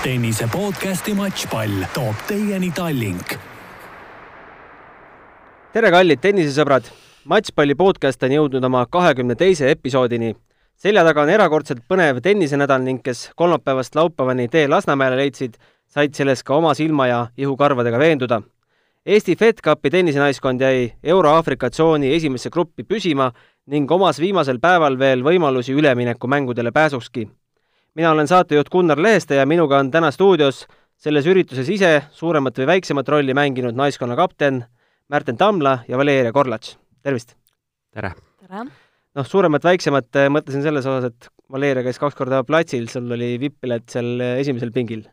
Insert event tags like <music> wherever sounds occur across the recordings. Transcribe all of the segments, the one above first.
tennise podcasti Matšpall toob teieni Tallink. tere, kallid tennisesõbrad! matšpalli podcast on jõudnud oma kahekümne teise episoodini. selja taga on erakordselt põnev tennisenädal ning kes kolmapäevast laupäevani tee Lasnamäele leidsid, said selles ka oma silma ja ihukarvadega veenduda. Eesti Fed Cupi tennisenaiskond jäi Euro-Aafrika tsooni esimesse gruppi püsima ning omas viimasel päeval veel võimalusi üleminekumängudele pääsukski mina olen saatejuht Gunnar Leheste ja minuga on täna stuudios selles ürituses ise suuremat või väiksemat rolli mänginud naiskonna kapten Märten Tamla ja Valeria Korlats. tervist! tere! tere! noh, suuremat-väiksemat äh, mõtlesin selles osas, et Valeria käis kaks korda platsil, sul oli vipp-pilet seal äh, esimesel pingil.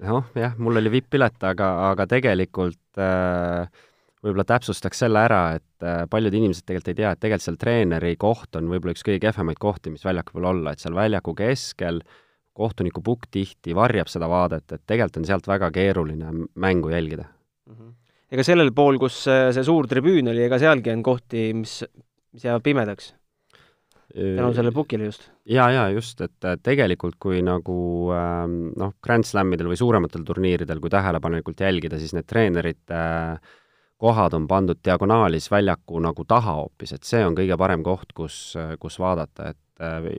noh, jah, mul oli vipp-pilet, aga, aga tegelikult äh, võib-olla täpsustaks selle ära, et äh, paljud inimesed tegelikult ei tea, et tegelikult seal treeneri koht on võib-olla üks kõige kehvemaid kohti, mis väljakul olla, et seal väljaku keskel kohtuniku pukk tihti varjab seda vaadet, et tegelikult on sealt väga keeruline mängu jälgida mm. -hmm. ega sellel pool, kus äh, see suur tribüün oli, ega sealgi on kohti, mis, mis jäävad pimedaks? tänu sellele pukile just? jaa, jaa, just, et tegelikult kui nagu ähm, noh, Grand Slamidel või suurematel turniiridel, kui tähelepanelikult jälgida, siis need treenerite äh, kohad on pandud diagonaalis väljaku nagu taha hoopis, et see on kõige parem koht, kus, kus vaadata, et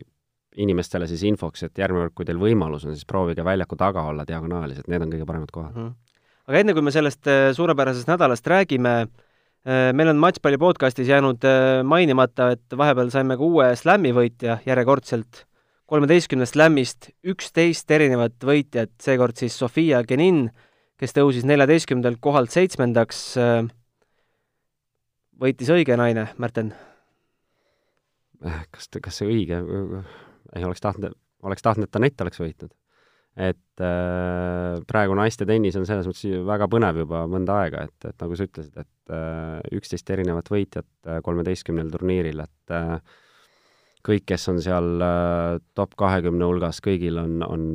inimestele siis infoks, et järgmine kord, kui teil võimalus on, siis proovige väljaku taga olla diagonaalis, et need on kõige paremad kohad mm. -hmm. aga enne, kui me sellest äh, suurepärasest nädalast räägime, äh, meil on Matšpalli podcastis jäänud äh, mainimata, et vahepeal saime ka uue slämmi võitja järjekordselt, kolmeteistkümnest slämmist üksteist erinevat võitjat, seekord siis Sofia Genin, kes tõusis neljateistkümnendalt kohalt seitsmendaks. Äh, võitis õige naine, Märten? Äh, kas, kas see õige, ei oleks tahtnud, oleks tahtnud, et Anett oleks võitnud. et äh, praegu naiste tennis on selles mõttes väga põnev juba mõnda aega, et, et nagu sa ütlesid, et äh, üksteist äh, erinevat võitjat kolmeteistkümnel turniiril, et äh, kõik, kes on seal top kahekümne hulgas, kõigil on, on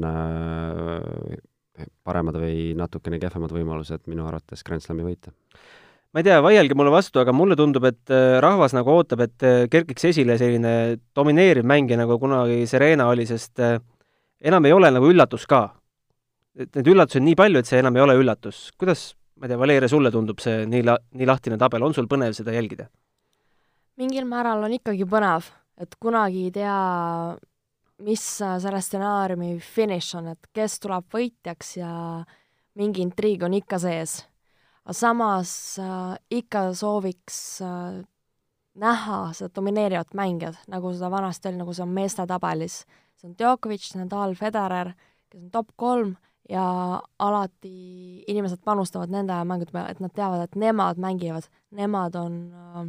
paremad või natukene kehvemad võimalused minu arvates Grand Slami võita. ma ei tea, vaielge mulle vastu, aga mulle tundub, et äh, rahvas nagu ootab, et äh, kerkiks esile selline domineeriv mängija, nagu kunagi Serena oli, sest äh, enam ei ole nagu üllatus ka. et neid üllatusi on nii palju, et see enam ei ole üllatus. kuidas, ma ei tea, Valeria, sulle tundub see nii la-, nii lahtine tabel, on sul põnev seda jälgida? mingil määral on ikkagi põnev, et kunagi ei tea, mis selle stsenaariumi finiš on, et kes tuleb võitjaks ja mingi intriig on ikka sees. aga samas äh, ikka sooviks äh, näha seda domineerivat mängijat, nagu seda vanasti oli, nagu see on meeste tabelis. see on Djokovic, Nadal, Federer, kes on top kolm ja alati inimesed panustavad nende mängude peale, et nad teavad, et nemad mängivad, nemad on äh,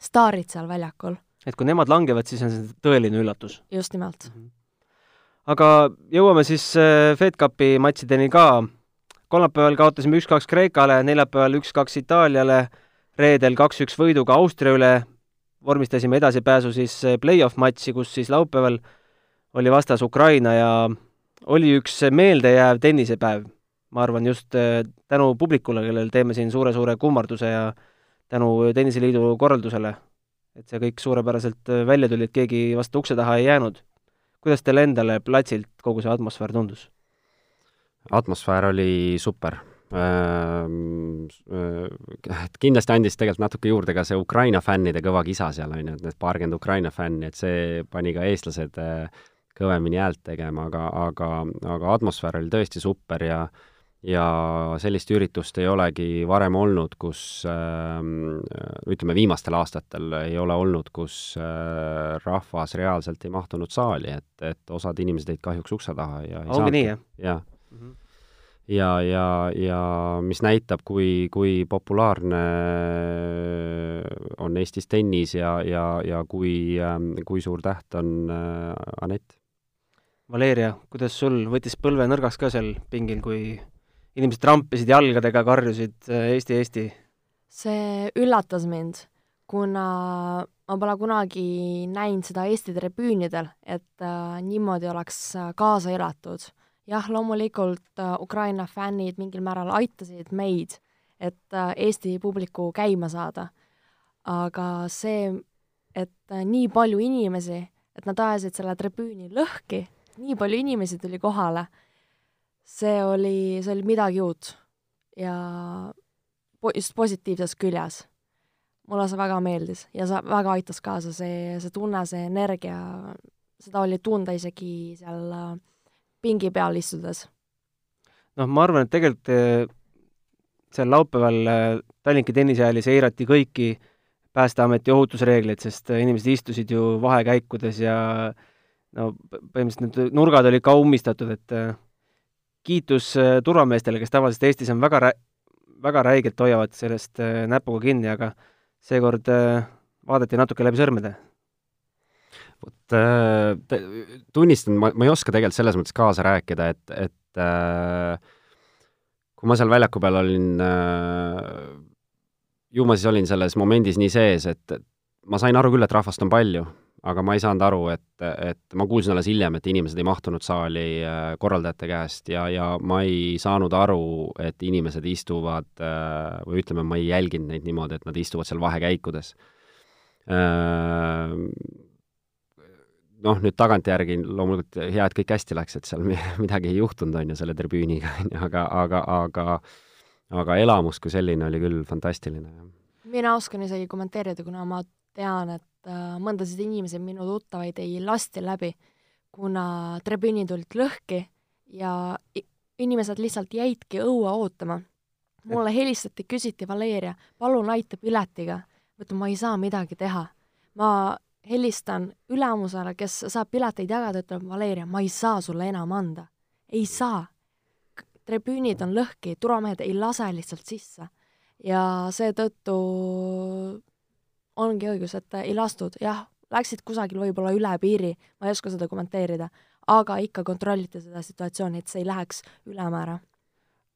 staarid seal väljakul et kui nemad langevad, siis on see tõeline üllatus. just nimelt mm. -hmm. aga jõuame siis äh, Fed Cupi matšideni ka. kolmapäeval kaotasime üks-kaks Kreekale, neljapäeval üks-kaks Itaaliale, reedel kaks-üks võiduga Austria üle, vormistasime edasipääsu siis äh, play-off matši, kus siis laupäeval oli vastas Ukraina ja oli üks meeldejääv tennisepäev. ma arvan just äh, tänu publikule, kellel teeme siin suure-suure kummarduse ja tänu Tenniseliidu korraldusele et see kõik suurepäraselt äh, välja tuli, et keegi vastu ukse taha ei jäänud. kuidas teile endale platsilt kogu see atmosfäär tundus? atmosfäär oli super ähm, äh,. et kindlasti andis tegelikult natuke juurde ka see Ukraina fännide kõva kisa seal, on ju, et need paarkümmend Ukraina fänni, et see pani ka eestlased äh, kõvemini häält tegema, aga, aga, aga atmosfäär oli tõesti super ja äh, ja sellist üritust ei olegi varem olnud, kus ähm, ütleme, viimastel aastatel ei ole olnud, kus äh, rahvas reaalselt ei mahtunud saali, et, et osad inimesed jäid kahjuks ukse taha ja ongi nii, jah? jah mm -hmm. ja, ja, ja mis näitab, kui, kui populaarne on Eestis tennis ja, ja, ja kui, ähm, kui suur täht on äh, Anett. Valeria, kuidas sul, võttis põlve nõrgaks ka seal pingil, kui inimesed rampisid jalgadega, karjusid äh, Eesti, Eesti? see üllatas mind, kuna ma pole kunagi näinud seda Eesti tribüünidel, et äh, niimoodi oleks äh, kaasa elatud. jah, loomulikult äh, Ukraina fännid mingil määral aitasid meid, et äh, Eesti publiku käima saada. aga see, et äh, nii palju inimesi, et nad ajasid selle tribüüni lõhki, nii palju inimesi tuli kohale see oli, see oli midagi uut ja po-, just positiivses küljes. mulle see väga meeldis ja see väga aitas kaasa, see, see tunne, see energia, seda oli tunda isegi seal äh, pingi peal istudes. noh, ma arvan, et tegelikult äh, seal laupäeval äh, Tallinki tennisehäälis eirati kõiki Päästeameti ohutusreegleid, sest inimesed istusid ju vahekäikudes ja no põhimõtteliselt need nurgad olid ka ummistatud, et kiitus turvameestele, kes tavaliselt Eestis on väga rä-, väga räigelt hoiavad sellest äh, näpuga kinni, aga seekord äh, vaadati natuke läbi sõrmede. vot äh, tunnistan, ma, ma ei oska tegelikult selles mõttes kaasa rääkida, et, et äh, kui ma seal väljaku peal olin äh,, ju ma siis olin selles momendis nii sees, et ma sain aru küll, et rahvast on palju aga ma ei saanud aru, et, et ma kuulsin alles hiljem, et inimesed ei mahtunud saali äh, korraldajate käest ja, ja ma ei saanud aru, et inimesed istuvad äh, või ütleme, ma ei jälginud neid niimoodi, et nad istuvad seal vahekäikudes. Äh, noh, nüüd tagantjärgi loomulikult hea, et kõik hästi läks, et seal <laughs> midagi ei juhtunud, on ju, selle tribüüniga, on ju, aga, aga, aga aga elamus kui selline oli küll fantastiline. mina oskan isegi kommenteerida, kuna ma tean, et mõndasid inimesi, minu tuttavaid, ei lasti läbi, kuna tribüünid olid lõhki ja inimesed lihtsalt jäidki õue ootama. mulle helistati, küsiti, Valeria, palun aita piletiga. ma ütlen, ma ei saa midagi teha. ma helistan ülemusele, kes saab pileteid jagada, ütleb Valeria, ma ei saa sulle enam anda. ei saa. tribüünid on lõhki, turvamehed ei lase lihtsalt sisse. ja seetõttu ongi õigus, et ei lastud, jah, läksid kusagil võib-olla üle piiri, ma ei oska seda kommenteerida, aga ikka kontrolliti seda situatsiooni, et see ei läheks ülemäära.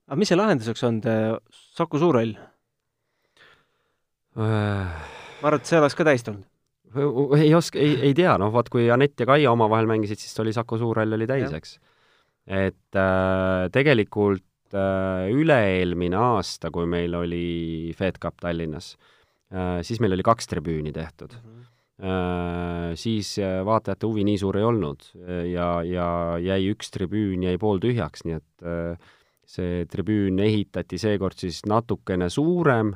aga mis see lahenduseks on, Saku Suurhall? Äh. ma arvan, et see oleks ka täis tulnud. ei oska, ei, ei tea, noh, vaat kui Anett ja Kaia omavahel mängisid, siis oli Saku Suurhall oli täis, eks. et äh, tegelikult äh, üle-eelmine aasta, kui meil oli Fed Cup Tallinnas äh,, Äh, siis meil oli kaks tribüüni tehtud mm. -hmm siis äh, vaatajate huvi nii suur ei olnud ja, ja jäi üks tribüün jäi pooltühjaks, nii et see tribüün ehitati seekord siis natukene suurem,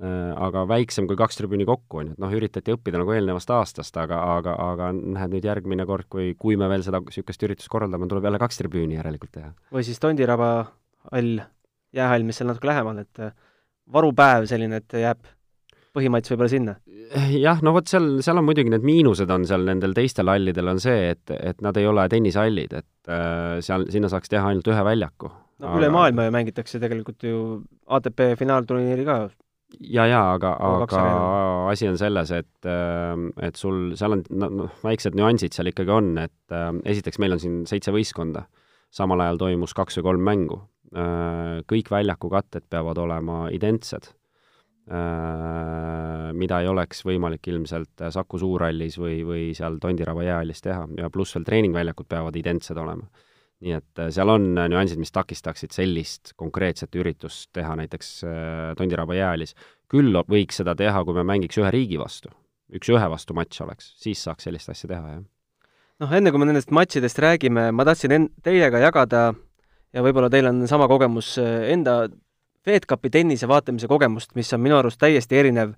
aga väiksem kui kaks tribüüni kokku, on ju, et noh, üritati õppida nagu eelnevast aastast, aga, aga, aga näed nüüd järgmine kord, kui, kui me veel seda niisugust üritust korraldame, tuleb jälle kaks tribüüni järelikult teha. või siis Tondiraba hall, jäähall, mis seal natuke lähemal, et varupäev selline, et jääb põhimats võib-olla sinna? jah, no vot seal, seal on muidugi need miinused on seal nendel teistel hallidel on see, et, et nad ei ole tennishallid, et äh, seal, sinna saaks teha ainult ühe väljaku. no aga... üle maailma ju mängitakse tegelikult ju ATP finaalturniiri ka. ja, ja aga, aga asi on selles, et, äh, et sul seal on noh, väiksed nüansid seal ikkagi on, et äh, esiteks meil on siin seitse võistkonda, samal ajal toimus kaks või kolm mängu. Äh, kõik väljaku katted peavad olema identsed mida ei oleks võimalik ilmselt Saku Suurhallis või, või seal Tondiraba jäähallis teha ja pluss veel treeningväljakud peavad identsed olema. nii et äh, seal on nüansid, mis takistaksid sellist konkreetset üritust teha näiteks äh, Tondiraba jäähallis. küll võiks seda teha, kui me mängiks ühe riigi vastu, üks-ühe vastu matš oleks, siis saaks sellist asja teha, jah. noh, enne kui me nendest matšidest räägime, ma tahtsin en-, teiega jagada ja võib-olla teil on sama kogemus enda FedCupi tennise vaatamise kogemust, mis on minu arust täiesti erinev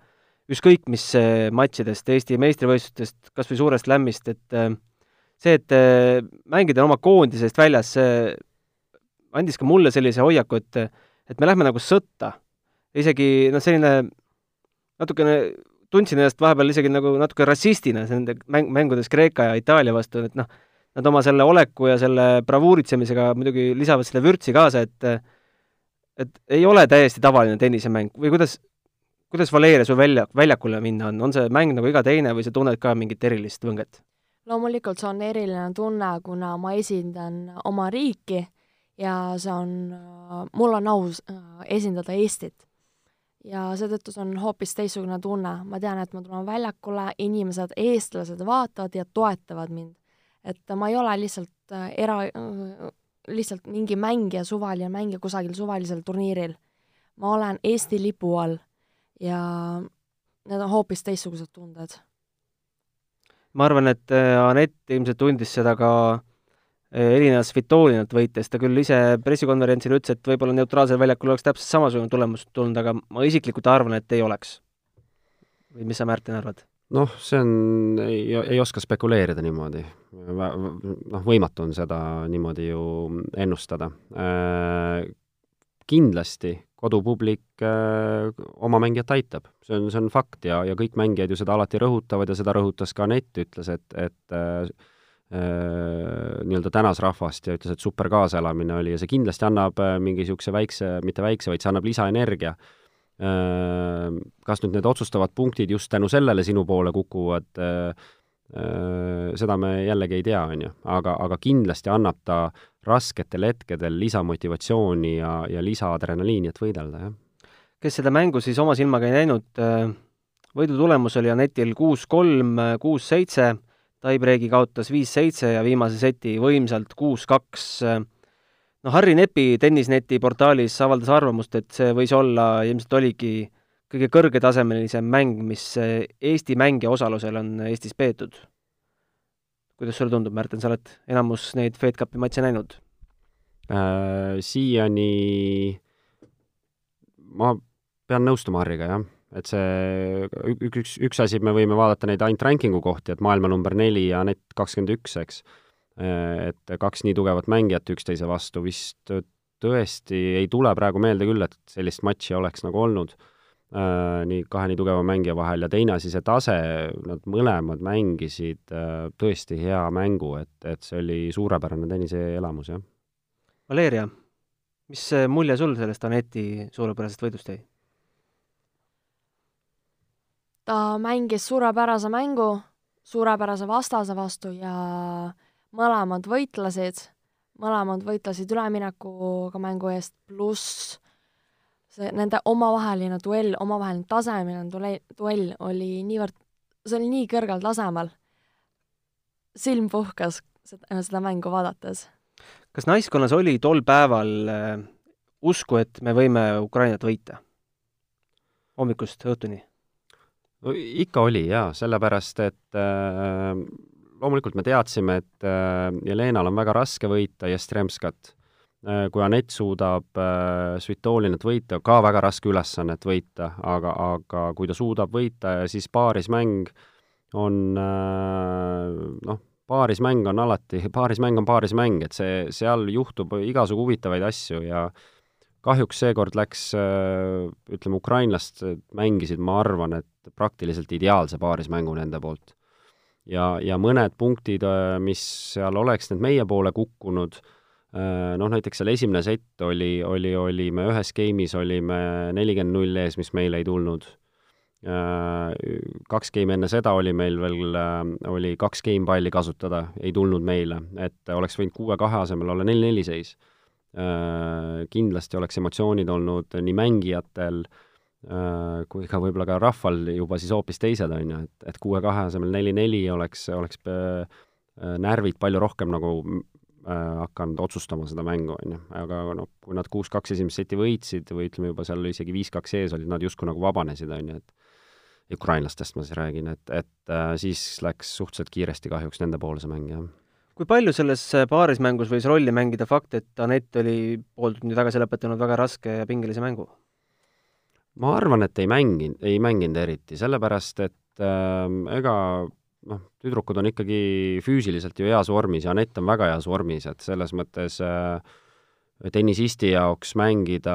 ükskõik mis äh, matšidest, Eesti meistrivõistlustest, kas või suurest lämmist, et äh, see, et äh, mängida oma koondisest väljas, see andis ka mulle sellise hoiaku, et et me lähme nagu sõtta. isegi noh, selline natukene tundsin ennast vahepeal isegi nagu natuke rassistina nende mäng, mängudes Kreeka ja Itaalia vastu, et noh, nad oma selle oleku ja selle bravuuritsemisega muidugi lisavad selle vürtsi kaasa, et et ei ole täiesti tavaline tennisemäng või kuidas, kuidas Valeria su välja, väljakule minna on, on see mäng nagu iga teine või sa tunned ka mingit erilist võnget? loomulikult see on eriline tunne, kuna ma esindan oma riiki ja see on, mul on au äh, esindada Eestit. ja seetõttu see on hoopis teistsugune tunne, ma tean, et ma tulen väljakule, inimesed, eestlased vaatavad ja toetavad mind. et ma ei ole lihtsalt äh, era, lihtsalt mingi mängija, suvaline mängija kusagil suvalisel turniiril. ma olen Eesti lipu all ja need on hoopis teistsugused tunded. ma arvan, et äh, Anett ilmselt tundis seda ka erinev Svitolinat võites, ta küll ise pressikonverentsil ütles, et võib-olla neutraalsel väljakul oleks täpselt samasugune tulemus tulnud, aga ma isiklikult arvan, et ei oleks. või mis sa, Märten, arvad? Noh, see on, ei, ei oska spekuleerida niimoodi. noh, võimatu on seda niimoodi ju ennustada. Äh, kindlasti kodupublik äh, oma mängijat aitab, see on, see on fakt ja, ja kõik mängijad ju seda alati rõhutavad ja seda rõhutas ka Anett, ütles, et, et äh, äh, nii-öelda tänas rahvast ja ütles, et super kaasaelamine oli ja see kindlasti annab mingi niisuguse väikse, mitte väikse, vaid see annab lisaenergia äh,. Kas nüüd need otsustavad punktid just tänu sellele sinu poole kukuvad äh,, äh, seda me jällegi ei tea, on ju, aga, aga kindlasti annab ta rasketel hetkedel lisamotivatsiooni ja, ja lisaadrenaliini, et võidelda, jah. kes seda mängu siis oma silmaga ei näinud, äh, võidu tulemus oli Anetil kuus-kolm, kuus-seitse, Taibreegi kaotas viis-seitse ja viimase seti võimsalt kuus-kaks. No Harri Nepi tennisneti portaalis avaldas arvamust, et see võis olla, ilmselt oligi kõige kõrgetasemelisem mäng, mis Eesti mängija osalusel on Eestis peetud kuidas sulle tundub, Märten, sa oled enamus neid Fed Cupi matše näinud äh,? Siiani ma pean nõustuma Harriga, jah. et see üks, üks, üks asi, me võime vaadata neid ainult ranking'u kohti, et maailma number neli ja net kakskümmend üks, eks. Äh, et kaks nii tugevat mängijat üksteise vastu vist tõesti ei tule praegu meelde küll, et sellist matši oleks nagu olnud äh, nii kahe nii tugeva mängija vahel ja teine asi, see tase, nad mõlemad mängisid äh, tõesti hea mängu, et, et see oli suurepärane tennise elamus, jah. Valeria, mis mulje sul sellest Aneti suurepärasest võidust jäi? ta mängis suurepärase mängu suurepärase vastase vastu ja mõlemad võitlesid, mõlemad võitlesid üleminekuga mängu eest, pluss see nende omavaheline duell, omavaheline tasemeline duell, duell oli niivõrd, see oli nii kõrgel tasemel, silm puhkas seda, seda mängu vaadates. kas naiskonnas oli tol päeval äh, usku, et me võime Ukrainat võita? hommikust õhtuni? no ikka oli jaa, sellepärast et äh, loomulikult me teadsime, et äh, Jelenal on väga raske võita Jestremskat Äh, kui Anett suudab äh, Svitolinat võita, ka väga raske ülesannet võita, aga, aga kui ta suudab võita ja siis paarismäng on noh, paarismäng on alati, <laughs> paarismäng on paarismäng, et see, seal juhtub igasugu huvitavaid asju ja kahjuks seekord läks, ütleme, ukrainlased mängisid, ma arvan, et praktiliselt ideaalse paarismängu nende poolt. Ja, ja mõned punktid, mis seal oleks need meie poole kukkunud, Äh, noh, näiteks seal esimene sett oli, oli, olime ühes game'is olime nelikümmend null ees, mis meile ei tulnud. Äh, kaks game'i enne seda oli meil veel, äh, oli kaks game palli kasutada, ei tulnud meile, et oleks võinud kuue-kahe asemel olla neli-neli seis. Kindlasti oleks emotsioonid olnud nii mängijatel kui ka võib-olla ka rahval juba siis hoopis teised, on ju, et, et kuue-kahe asemel neli-neli oleks, oleks närvid palju rohkem nagu Äh, hakanud otsustama seda mängu, on ju, aga noh, kui nad kuus-kaks esimest seti võitsid või ütleme juba seal isegi viis-kaks ees olid, nad justkui nagu vabanesid, on ju, et ukrainlastest ma siis räägin, et, et äh, siis läks suhteliselt kiiresti kahjuks nendepoolse mäng, jah. kui palju selles äh, paarismängus võis rolli mängida fakt, et Anett oli pool tundi tagasi lõpetanud väga raske ja pingelise mängu? Ma arvan, et ei mänginud, ei mänginud eriti, sellepärast et äh, ega noh, tüdrukud on ikkagi füüsiliselt ju heas vormis ja Anett on väga heas vormis, et selles mõttes äh, tennisisti jaoks mängida,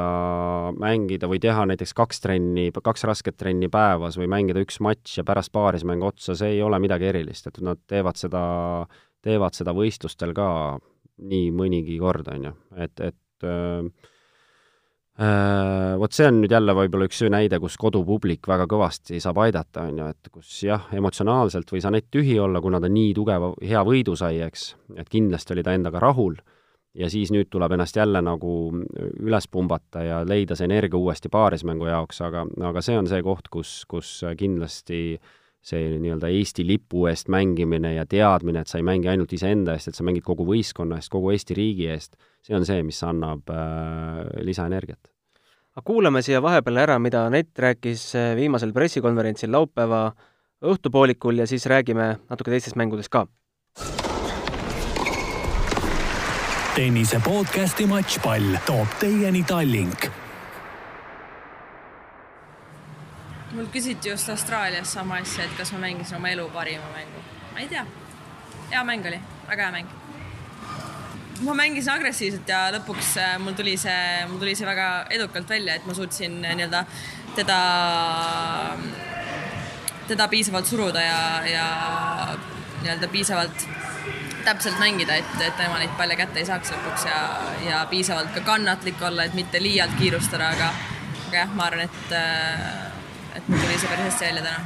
mängida või teha näiteks kaks trenni, kaks rasket trenni päevas või mängida üks matš ja pärast paarismäng otsa, see ei ole midagi erilist, et nad teevad seda, teevad seda võistlustel ka nii mõnigi kord, on ju, et, et äh, vot see on nüüd jälle võib-olla üks näide, kus kodupublik väga kõvasti saab aidata, on ju, et kus jah, emotsionaalselt võis Anett tühi olla, kuna ta nii tugeva, hea võidu sai, eks, et kindlasti oli ta endaga rahul, ja siis nüüd tuleb ennast jälle nagu üles pumbata ja leida see energia uuesti paarismängu jaoks, aga, aga see on see koht, kus, kus kindlasti see nii-öelda Eesti lipu eest mängimine ja teadmine, et sa ei mängi ainult iseenda eest, et sa mängid kogu võistkonna eest, kogu Eesti riigi eest, see on see, mis annab äh, lisaenergiat. aga kuulame siia vahepeal ära, mida Anett rääkis äh, viimasel pressikonverentsil laupäeva õhtupoolikul ja siis räägime natuke teistest mängudest ka tennise podcasti Matšpall toob teieni Tallink. Mul küsiti just Austraalias sama asja, et kas ma mängisin oma elu parima mängu. ma ei tea. hea mäng oli, väga hea mäng. ma mängisin agressiivselt ja lõpuks äh, mul tuli see, mul tuli see väga edukalt välja, et ma suutsin äh, nii-öelda teda, teda piisavalt suruda ja, ja nii-öelda piisavalt täpselt mängida, et, et tema neid palle kätte ei saaks lõpuks ja, ja piisavalt ka kannatlik olla, et mitte liialt kiirustada, aga, aga jah, ma arvan, et, et mul tuli see päris hästi välja täna.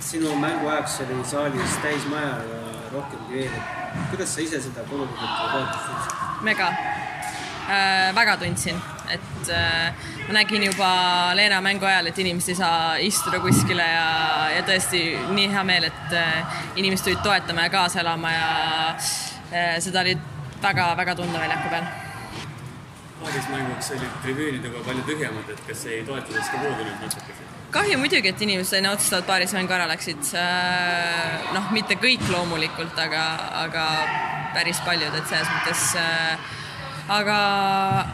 sinu mänguajaks oli saalis täis maja ja rohkemgi veel, et kuidas sa ise seda toetust tundsid? mega äh,, väga tundsin, et äh, ma nägin juba Leena mängu ajal, et inimesed ei saa istuda kuskile ja, ja tõesti nii hea meel, et äh, inimesed tulid toetama ja kaasa elama ja äh, seda oli väga-väga tunda väljaku peal. Paadismänguks olid tribüünid juba palju tühjemad, et kas ei toetusest ka puudu nüüd natukese? kahju muidugi, et inimesed enne otsustavalt paarismängu ära läksid. Äh, noh, mitte kõik loomulikult, aga, aga päris paljud, et selles mõttes äh, aga,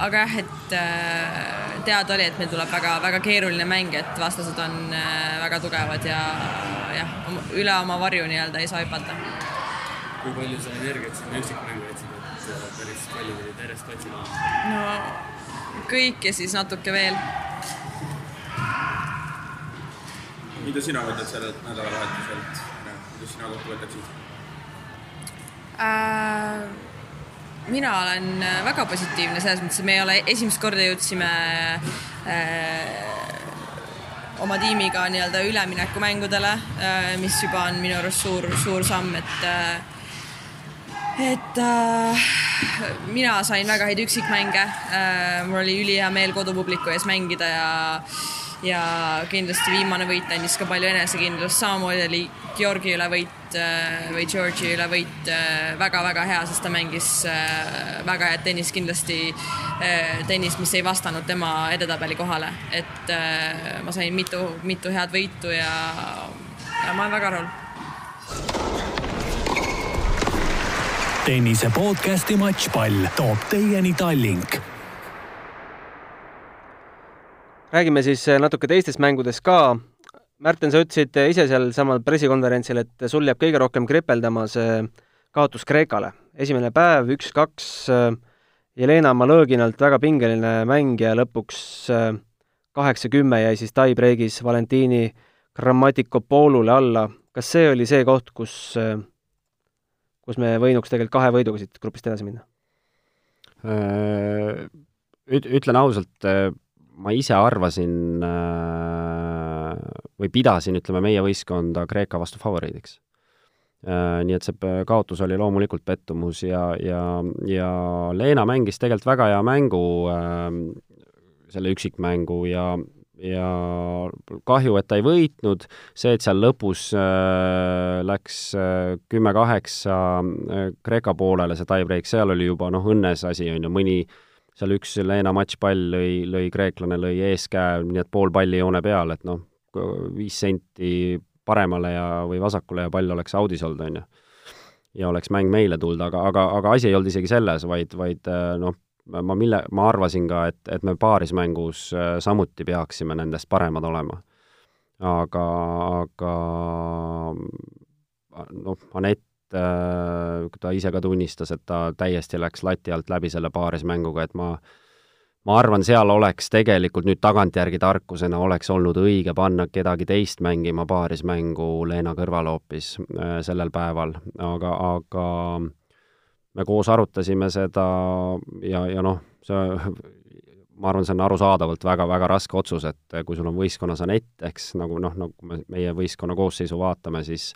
aga jah, et äh, teada oli, et meil tuleb väga-väga keeruline mäng, et vastased on väga tugevad ja jah, üle oma varju nii-öelda ei saa hüpata. kui palju sa energiat sinna üksikmängu jätsid, et äh, päris palju tulid järjest otsima? no kõik ja siis natuke veel. mida sina võtad sellelt nädalavahetuselt, kuidas sina kokku võtaksid äh,? mina olen väga positiivne selles mõttes, et me ei ole esimest korda jõudsime äh, oma tiimiga nii-öelda üleminekumängudele äh,, mis juba on minu arust suur, suur samm, et äh, et äh, mina sain väga häid üksikmänge. Äh,, mul oli ülihea meel kodupubliku ees mängida ja ja kindlasti viimane võit andis ka palju enesekindlust, samamoodi oli Georgi üle võit äh, või Georgi üle võit väga-väga hea, sest ta mängis äh, väga head tennist, kindlasti äh, tennist, mis ei vastanud tema edetabeli kohale, et ma sain mitu, mitu head võitu ja, ja ma olen väga rahul. Tennise podcasti Matšpall toob teieni Tallink räägime siis äh, natuke teistest mängudest ka. Märten, sa ütlesid äh, ise sealsamal pressikonverentsil, et sul jääb kõige rohkem kripeldama see kaotus Kreekale. esimene päev, üks-kaks, Jelena Malõginalt väga pingeline mäng ja lõpuks kaheksa-kümme jäi siis tie-break'is Valentini Grammatikopoulule alla. kas see oli see koht, kus, kus me võinuks tegelikult kahe võiduga siit grupist edasi minna? Üt-, ütlen ausalt, ma ise arvasin äh, või pidasin, ütleme, meie võistkonda Kreeka vastu favoriidiks. Äh, nii et see kaotus oli loomulikult pettumus ja, ja, ja Leena mängis tegelikult väga hea mängu, äh, selle üksikmängu ja, ja kahju, et ta ei võitnud, see, et seal lõpus äh, läks kümme-kaheksa äh, Kreeka poolele, see tie-break, seal oli juba noh, õnnes asi, on ju, mõni äh, seal üks Leena matšpall lõi, lõi kreeklane, lõi eeskäe, nii et pool palli joone peal, et noh, viis senti paremale ja, või vasakule ja pall oleks audis olnud, on ju. ja oleks mäng meile tulnud, aga, aga, aga asi ei olnud isegi selles, vaid, vaid noh, ma mille, ma arvasin ka, et, et me paarismängus äh, samuti peaksime nendest paremad olema. aga, aga noh, Anett Äh, ta ise ka tunnistas, et ta täiesti läks lati alt läbi selle paarismänguga, et ma ma arvan, seal oleks tegelikult nüüd tagantjärgi tarkusena oleks olnud õige panna kedagi teist mängima paarismängu Leena kõrval hoopis äh, sellel päeval, aga, aga me koos arutasime seda ja, ja noh, see <laughs> ma arvan, see on arusaadavalt väga-väga raske otsus, et kui sul on võistkonnas Anett, eks nagu noh, nagu me meie võistkonna koosseisu vaatame, siis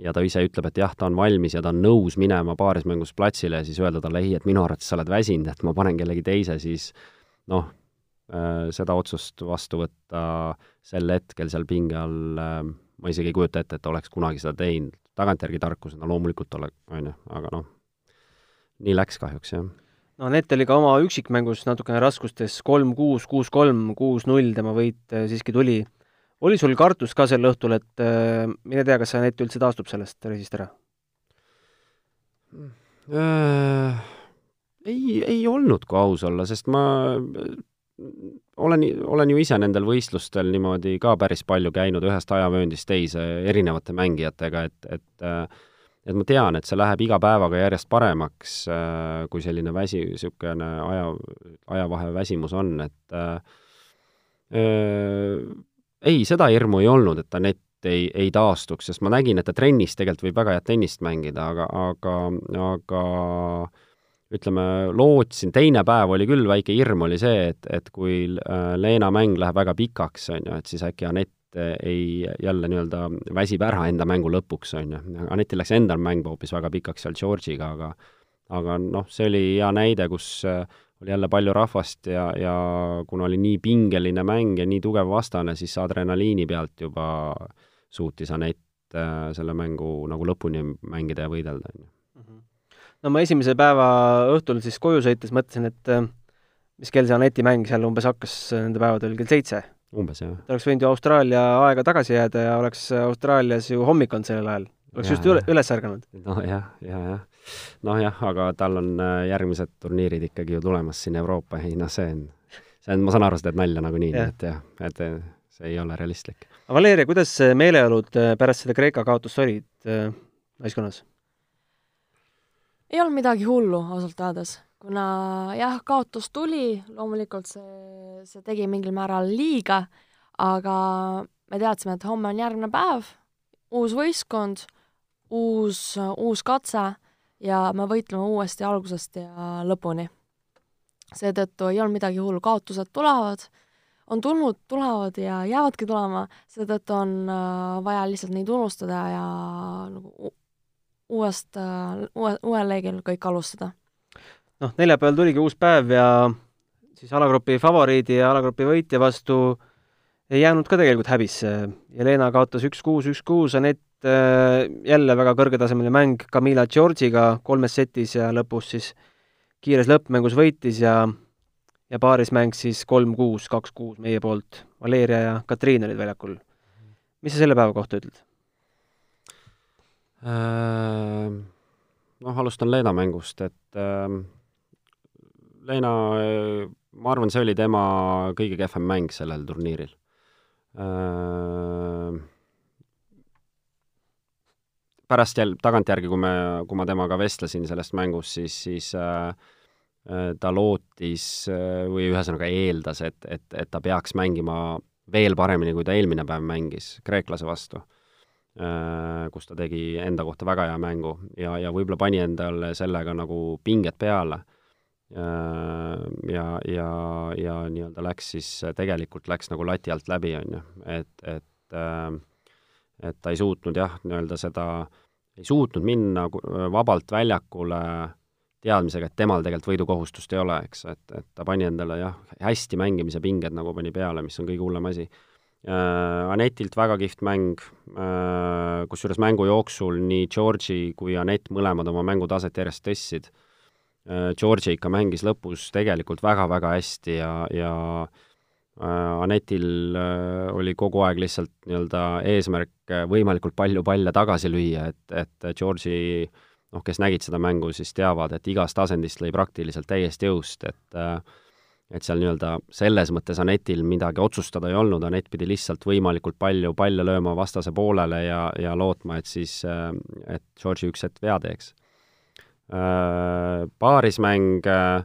ja ta ise ütleb, et jah, ta on valmis ja ta on nõus minema paarismängus platsile ja siis öelda talle ei, et minu arvates sa oled väsinud, et ma panen kellegi teise, siis noh, äh, seda otsust vastu võtta sel hetkel seal pinge all äh, ma isegi ei kujuta ette, et oleks kunagi seda teinud. tagantjärgi tarkusena loomulikult ole-, on ju, aga noh, nii läks kahjuks, jah no Anett oli ka oma üksikmängus natukene raskustes, kolm-kuus, kuus-kolm, kuus-null tema võit äh, siiski tuli oli sul kartus ka sel õhtul, et äh, mine tea, kas Anett üldse taastub sellest reisist ära? Äh, ei, ei olnud, kui aus olla, sest ma äh, olen, olen ju ise nendel võistlustel niimoodi ka päris palju käinud ühest ajavööndist teise erinevate mängijatega, et, et et ma tean, et see läheb iga päevaga järjest paremaks, kui selline väsi, niisugune aja, ajavahe väsimus on, et äh, ei, seda hirmu ei olnud, et Anett ei, ei taastuks, sest ma nägin, et ta trennis tegelikult võib väga head tennist mängida, aga, aga, aga ütleme, lootsin, teine päev oli küll, väike hirm oli see, et, et kui äh, Leena mäng läheb väga pikaks, on ju, et siis äkki Anett ei, jälle nii-öelda väsib ära enda mängu lõpuks, on ju. Anetil läks endal mäng hoopis väga pikaks seal Georgiga, aga aga noh, see oli hea näide, kus äh, oli jälle palju rahvast ja, ja kuna oli nii pingeline mäng ja nii tugev vastane, siis adrenaliini pealt juba suutis Anett äh, selle mängu nagu lõpuni mängida ja võidelda, on ju no ma esimese päeva õhtul siis koju sõites mõtlesin, et mis kell see Aneti mäng seal umbes hakkas nende päevadel, kell seitse? Umbes, jah. ta oleks võinud ju Austraalia aega tagasi jääda ja oleks Austraalias ju hommik olnud sellel ajal. oleks ja, just üle, üles ärganud. nojah, ja, jah. nojah, aga tal on äh, järgmised turniirid ikkagi ju tulemas siin Euroopa ja noh, see on, see on, ma saan aru, sa teed nalja nagunii, nii et jah, et äh, see ei ole realistlik. Valeria, kuidas meeleolud pärast seda Kreeka kaotust olid äh, naiskonnas? ei olnud midagi hullu, ausalt öeldes, kuna jah, kaotus tuli, loomulikult see, see tegi mingil määral liiga, aga me teadsime, et homme on järgmine päev, uus võistkond, uus, uus katse ja me võitleme uuesti algusest ja lõpuni. seetõttu ei olnud midagi hullu, kaotused tulevad, on tulnud, tulevad ja jäävadki tulema, seetõttu on äh, vaja lihtsalt neid unustada ja nagu uuest, äh, uue, uuel leegil kõik alustada. Noh, neljapäeval tuligi uus päev ja siis alagrupi favoriidi ja alagrupi võitja vastu ei jäänud ka tegelikult häbisse. Jelena kaotas üks-kuus, üks-kuus, Anett äh, jälle väga kõrgetasemeline mäng Camila Georgiga kolmes setis ja lõpus siis kiires lõppmängus võitis ja ja paarismäng siis kolm-kuus, kaks-kuus meie poolt. Valeria ja Katriin olid väljakul. mis sa selle päeva kohta ütled? Äh, noh, alustan Leena mängust, et äh, Leena, ma arvan, see oli tema kõige kehvem mäng sellel turniiril äh,. pärast jälle, tagantjärgi, kui me, kui ma temaga vestlesin sellest mängust, siis, siis äh, äh ta lootis või ühesõnaga eeldas, et, et, et ta peaks mängima veel paremini, kui ta eelmine päev mängis kreeklase vastu kus ta tegi enda kohta väga hea mängu ja, ja võib-olla pani endale sellega nagu pinget peale. Äh, ja, ja, ja nii-öelda läks siis, tegelikult läks nagu lati alt läbi, on ju, et, et äh, et ta ei suutnud jah, nii-öelda seda, ei suutnud minna vabalt väljakule teadmisega, et temal tegelikult võidukohustust ei ole, eks, et, et ta pani endale jah, hästi mängimise pinged nagu pani peale, mis on kõige hullem asi. Äh, Anetilt väga kihvt mäng, äh, kusjuures mängu jooksul nii Georgi kui Anett mõlemad oma mängutaset järjest tõstsid. Äh, Georgi ikka mängis lõpus tegelikult väga-väga hästi ja, ja Anetil oli kogu aeg lihtsalt nii-öelda eesmärk võimalikult palju palle tagasi lüüa, et, et Georgi noh, kes nägid seda mängu, siis teavad, et igast asendist lõi praktiliselt täiesti jõust, et äh, et seal nii-öelda selles mõttes Anetil midagi otsustada ei olnud, Anett pidi lihtsalt võimalikult palju palle lööma vastase poolele ja, ja lootma, et siis, äh, et Georgi üks hetk vea teeks. Äh, paarismäng, äh,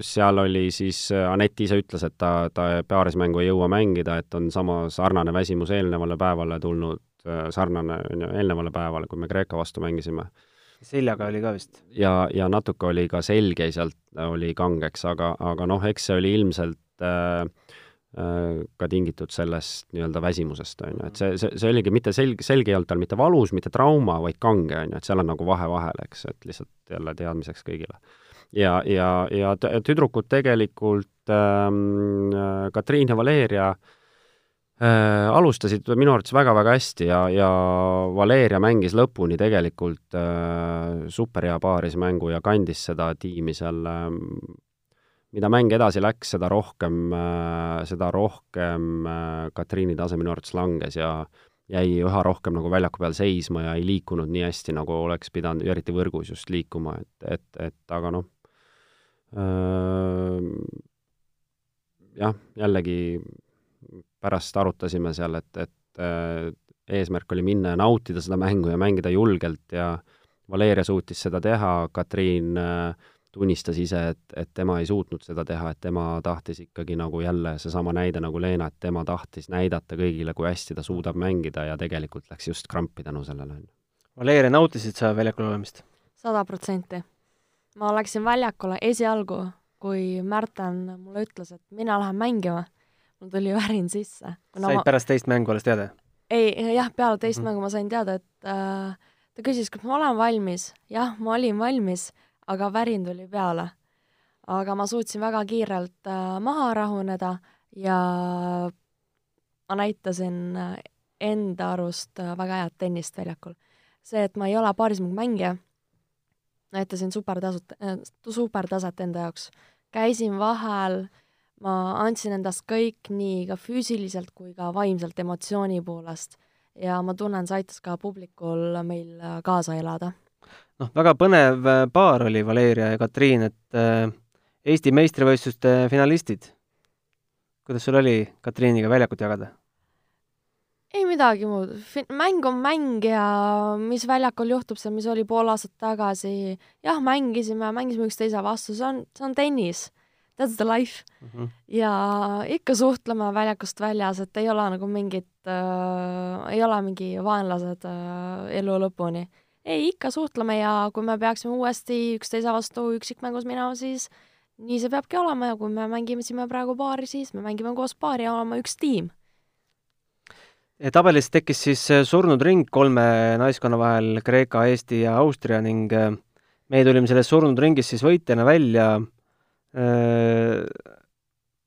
seal oli siis, Anett ise ütles, et ta, ta paarismängu ei jõua mängida, et on sama sarnane väsimus eelnevale päevale tulnud, sarnane, on ju, eelnevale päevale, kui me Kreeka vastu mängisime seljaga oli ka vist? ja, ja natuke oli ka selg jäi sealt, oli kangeks, aga, aga noh, eks see oli ilmselt äh, äh, ka tingitud sellest nii-öelda väsimusest, on ju, et see, see, see oligi mitte selg, selg ei olnud tal mitte valus, mitte trauma, vaid kange, on ju, et seal on nagu vahe vahel, eks, et lihtsalt jälle teadmiseks kõigile. ja, ja, ja tüdrukud tegelikult ähm,, Katriin ja Valeria äh, Äh, alustasid minu arvates väga-väga hästi ja, ja Valeria mängis lõpuni tegelikult äh, superhea paarismängu ja kandis seda tiimi seal äh,, mida mäng edasi läks, seda rohkem äh,, seda rohkem äh, Katriini tase minu arvates langes ja jäi üha rohkem nagu väljaku peal seisma ja ei liikunud nii hästi, nagu oleks pidanud, eriti võrgus just liikuma, et, et, et aga noh, jah, jällegi pärast arutasime seal, et, et eesmärk oli minna ja nautida seda mängu ja mängida julgelt ja Valeria suutis seda teha, Katriin äh, tunnistas ise, et, et tema ei suutnud seda teha, et tema tahtis ikkagi nagu jälle seesama näide nagu Leena, et tema tahtis näidata kõigile, kui hästi ta suudab mängida ja tegelikult läks just krampi tänu sellele. Valeria, nautisid sa väljakul olemist? sada protsenti. ma läksin väljakule esialgu, kui Märten mulle ütles, et mina lähen mängima, mul tuli värin sisse. said ma... pärast teist mängu alles teada? ei, jah, peale teist mm -hmm. mängu ma sain teada, et äh, ta küsis, kas ma olen valmis. jah, ma olin valmis aga värin tuli peale. aga ma suutsin väga kiirelt äh, maha rahuneda ja ma näitasin äh, enda arust äh, väga head tennist väljakul. see, et ma ei ole paarismängija, näitasin supertasut- supertaset enda jaoks. käisin vahel, ma andsin endast kõik nii ka füüsiliselt kui ka vaimselt emotsiooni poolest ja ma tunnen, see aitas ka publikul meil kaasa elada noh, väga põnev äh, paar oli Valeria ja Katriin, et äh, Eesti meistrivõistluste finalistid. kuidas sul oli Katriiniga väljakut jagada? ei midagi muud, mäng on mäng ja mis väljakul juhtub seal, mis oli pool aastat tagasi, jah, mängisime, mängisime üksteise vastu, see on, see on tennis. That's the life mm. -hmm. ja ikka suhtleme väljakust väljas, et ei ole nagu mingit äh,, ei ole mingi vaenlased äh, elu lõpuni ei, ikka suhtleme ja kui me peaksime uuesti üksteise vastu üksikmängus minema, siis nii see peabki olema ja kui me mängisime praegu paari, siis me mängime koos paari ja oleme üks tiim. tabelis tekkis siis äh, surnud ring kolme naiskonna vahel, Kreeka, Eesti ja Austria ning äh, meie tulime sellest surnud ringist siis võitjana välja. Äh,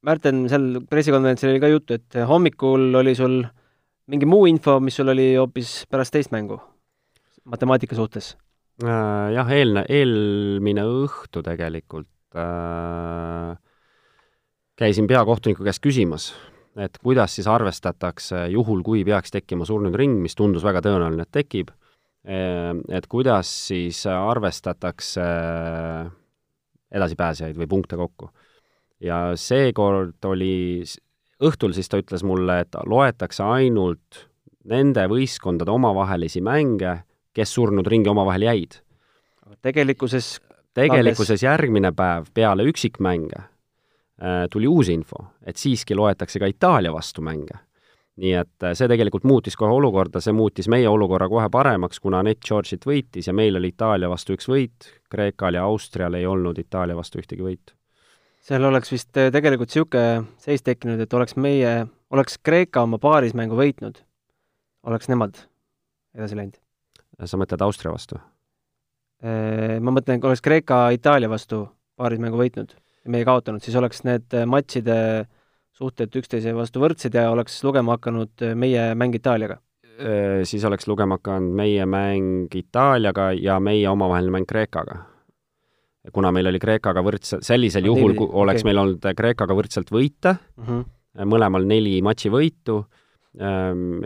Märten, seal pressikonverentsil oli ka juttu, et hommikul oli sul mingi muu info, mis sul oli hoopis pärast teist mängu matemaatika suhtes? Äh, jah, eelne, eelmine õhtu tegelikult äh, käisin peakohtuniku käest küsimas, et kuidas siis arvestatakse juhul, kui peaks tekkima surnud ring, mis tundus väga tõenäoline, et tekib, äh, et kuidas siis arvestatakse edasipääsejaid või punkte kokku. ja seekord oli, õhtul siis ta ütles mulle, et loetakse ainult nende võistkondade omavahelisi mänge kes surnud ringi omavahel jäid. tegelikkuses tegelikkuses järgmine päev peale üksikmänge äh, tuli uus info, et siiski loetakse ka Itaalia vastu mänge. nii et äh, see tegelikult muutis kohe olukorda, see muutis meie olukorra kohe paremaks, kuna Anett Georgit võitis ja meil oli Itaalia vastu üks võit, Kreekal ja Austrial ei olnud Itaalia vastu ühtegi võitu. seal oleks vist äh, tegelikult niisugune seis tekkinud, et oleks meie, oleks Kreeka oma paarismängu võitnud, oleks nemad edasi läinud sa mõtled Austria vastu? Äh, ma mõtlen, kui oleks Kreeka Itaalia vastu paarismängu võitnud ja meie kaotanud, siis oleks need äh, matšide suhted üksteise vastu võrdsed ja oleks lugema hakanud äh, meie mäng Itaaliaga? Siis oleks lugema hakanud meie mäng Itaaliaga ja meie omavaheline mäng Kreekaga. kuna meil oli Kreekaga võrdse, sellisel no, juhul, kui oleks okay. meil olnud Kreekaga võrdselt võite mhm. -huh. mõlemal neli matši võitu,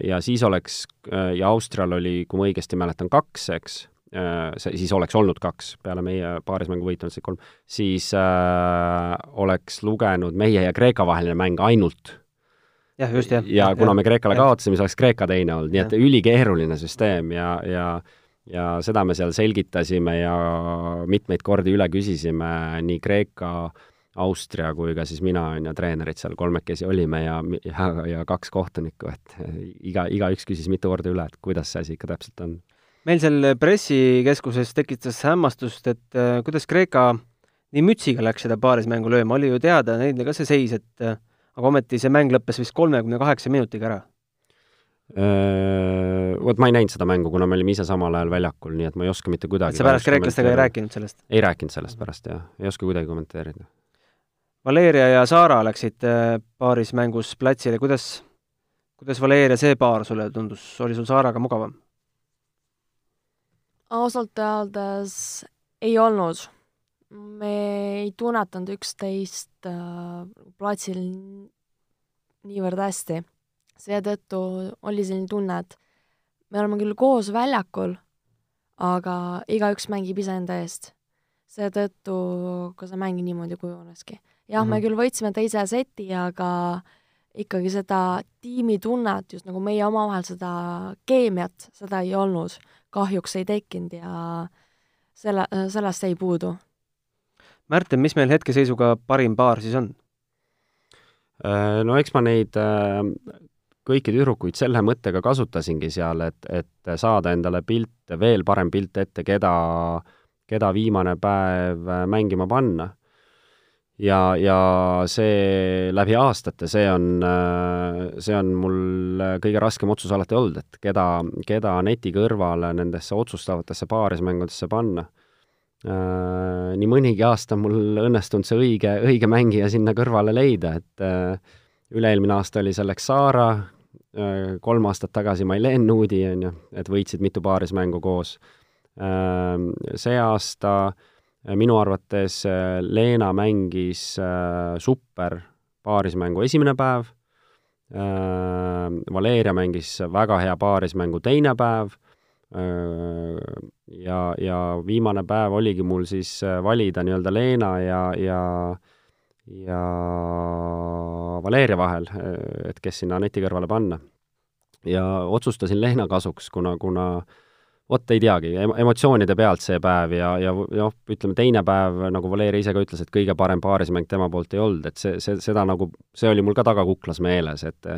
ja siis oleks, äh, ja Austrial oli, kui ma õigesti mäletan, kaks, eks, äh, see, siis oleks olnud kaks, peale meie paarismängu võitu on see kolm, siis äh, oleks lugenud meie ja Kreeka vaheline mäng ainult. jah, just, jah. ja kuna me Kreekale kaotasime, siis oleks Kreeka teine olnud, nii et ülikeeruline süsteem ja, ja ja seda me seal selgitasime ja mitmeid kordi üle küsisime nii Kreeka äh, Austria kui ka siis mina, on ju, treenerid seal kolmekesi olime ja, ja, ja kaks kohtunikku, et iga, igaüks küsis mitu korda üle, et kuidas see asi ikka täpselt on. meil seal pressikeskuses tekitas hämmastust, et äh, kuidas Kreeka nii mütsiga läks seda paarismängu lööma, oli ju teada neile ka see seis, et äh, aga ometi see mäng lõppes vist kolmekümne kaheksa minutiga ära äh, Vot ma ei näinud seda mängu, kuna me olime ise samal ajal väljakul, nii et ma ei oska mitte kuidagi et sa pärast kreeklastega ei rääkinud sellest? ei rääkinud sellest pärast, jah. ei oska kuidagi kommenteerida Valeria ja Saara läksid äh, paaris mängus platsile, kuidas, kuidas Valeria see paar sulle tundus, oli sul Saaraga mugavam? ausalt öeldes ei olnud. me ei tunnetanud üksteist äh, platsil niivõrd hästi. seetõttu oli selline tunne, et me oleme küll koos väljakul, aga igaüks mängib iseenda eest. seetõttu ka see mäng niimoodi kujuneski. Jah mm, -hmm. me küll võitsime teise seti, aga ikkagi seda tiimitunnet, just nagu meie omavahel seda keemiat, seda ei olnud, kahjuks ei tekkinud ja selle, sellest jäi puudu. Märten, mis meil hetkeseisuga parim paar siis on? Äh, no eks ma neid äh, kõiki tüdrukuid selle mõttega kasutasingi seal, et, et saada endale pilt, veel parem pilt ette, keda, keda viimane päev äh, mängima panna. Ja, ja see läbi aastate, see on, see on mul kõige raskem otsus alati olnud, et keda, keda neti kõrvale nendesse otsustavatesse paarismängudesse panna Äh, nii mõnigi aasta mul õnnestunud see õige, õige mängija sinna kõrvale leida, et äh, üle-eelmine aasta oli selleks Saara, äh, kolm aastat tagasi Mailen Nuudi, on ju, et võitsid mitu paarismängu koos. See aasta minu arvates Leena mängis super paarismängu esimene päev, Valeria mängis väga hea paarismängu teine päev ja, ja viimane päev oligi mul siis äh, valida nii-öelda Leena ja, ja ja Valeria vahel, äh, et kes sinna Aneti kõrvale panna. ja otsustasin Leena kasuks, kuna, kuna vot ei teagi, emotsioonide pealt see päev ja, ja noh, ütleme teine päev, nagu Valeria ise ka ütles, et kõige parem paarismäng tema poolt ei olnud, et see, see, seda nagu, see oli mul ka tagakuklas meeles, et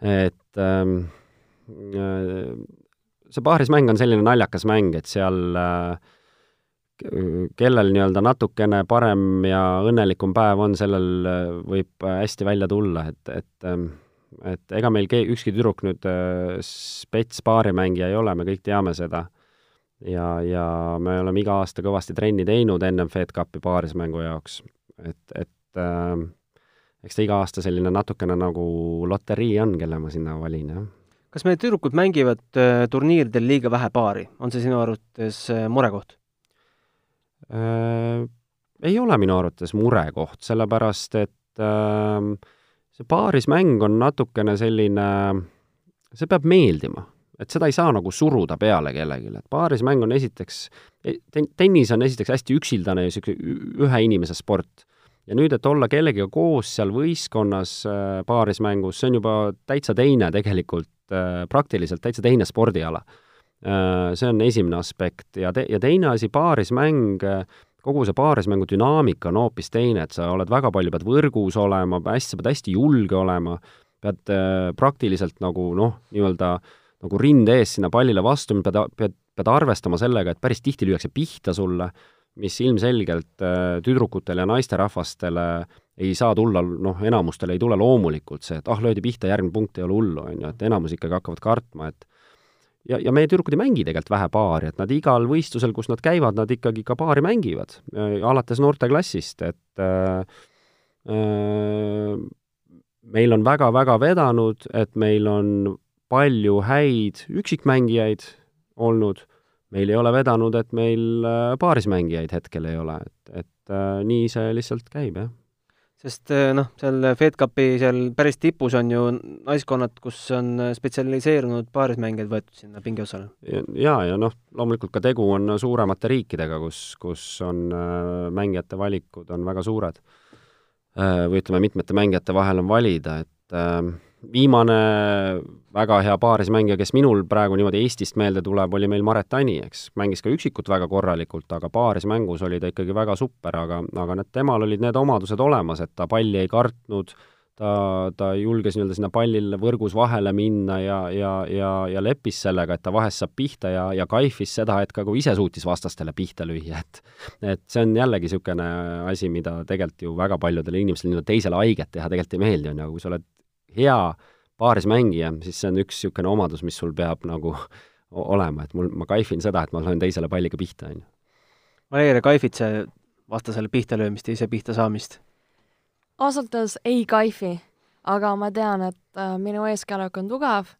et ähm, äh, see paarismäng on selline naljakas mäng, et seal äh, kellel nii-öelda natukene parem ja õnnelikum päev on, sellel äh, võib hästi välja tulla, et, et ähm, et ega meil ke-, ükski tüdruk nüüd äh, spets paarimängija ei ole, me kõik teame seda. ja, ja me oleme iga aasta kõvasti trenni teinud ennem Fed Cupi paarismängu jaoks. et, et äh, eks ta iga aasta selline natukene nagu loterii on, kelle ma sinna valin, jah kas meie tüdrukud mängivad äh, turniiridel liiga vähe paari, on see sinu arvates äh, murekoht äh,? ei ole minu arvates murekoht, sellepärast et äh, see paarismäng on natukene selline, see peab meeldima, et seda ei saa nagu suruda peale kellelegi, et paarismäng on esiteks, e-, tennis on esiteks hästi üksildane ja niisugune ühe inimese sport. ja nüüd, et olla kellegiga koos seal võistkonnas äh, paarismängus, see on juba täitsa teine tegelikult äh,, praktiliselt täitsa teine spordiala. Äh,. see on esimene aspekt. Ja te-, ja teine asi, paarismäng äh,, kogu see paarismängu dünaamika on hoopis teine, et sa oled väga palju, pead võrgus olema, hästi, sa pead hästi julge olema, pead äh, praktiliselt nagu noh, nii-öelda nagu rinde ees sinna pallile vastu, pead, pead, pead arvestama sellega, et päris tihti lüüakse pihta sulle mis ilmselgelt äh, tüdrukutele ja naisterahvastele ei saa tulla, noh, enamustele ei tule loomulikult see, et ah, löödi pihta, järgmine punkt ei ole hullu, on ju, et enamus ikkagi hakkavad kartma, et ja, ja meie tüdrukud ei mängi tegelikult vähe paari, et nad igal võistlusel, kus nad käivad, nad ikkagi ka paari mängivad, äh, alates noorteklassist, et äh, äh, meil on väga-väga vedanud, et meil on palju häid üksikmängijaid olnud meil ei ole vedanud, et meil äh, paarismängijaid hetkel ei ole, et, et äh, nii see lihtsalt käib, jah. Sest äh, noh, seal FedCupi seal päris tipus on ju naiskonnad, kus on spetsialiseerunud paarismängijaid võetud sinna pingiosale. jaa, ja noh, loomulikult ka tegu on suuremate riikidega, kus, kus on mängijate valikud on väga suured. Või ütleme, mitmete mängijate vahel on valida, et äh, viimane väga hea paarismängija, kes minul praegu niimoodi Eestist meelde tuleb, oli meil Maret Tani, eks, mängis ka üksikut väga korralikult, aga paarismängus oli ta ikkagi väga super, aga, aga need, temal olid need omadused olemas, et ta palli ei kartnud, ta, ta julges nii-öelda sinna pallile võrgus vahele minna ja, ja, ja, ja leppis sellega, et ta vahest saab pihta ja, ja kaifis seda, et ka kui ise suutis vastastele pihta lüüa, et et see on jällegi niisugune asi, mida tegelikult ju väga paljudele inimestele nii-öelda teisele haiget teha tegelikult ei meeldi, on ju, aga kui sa oled hea paarismängija, siis see on üks niisugune omadus, mis sul peab nagu <laughs> olema, et mul, ma kaifin seda, et ma löön teisele palliga pihta, on ju. Valeria, kaifid sa vastasele pihta löömist ja ise pihta saamist? ausalt öeldes ei kaifi, aga ma tean, et äh, minu eeskäelök on tugev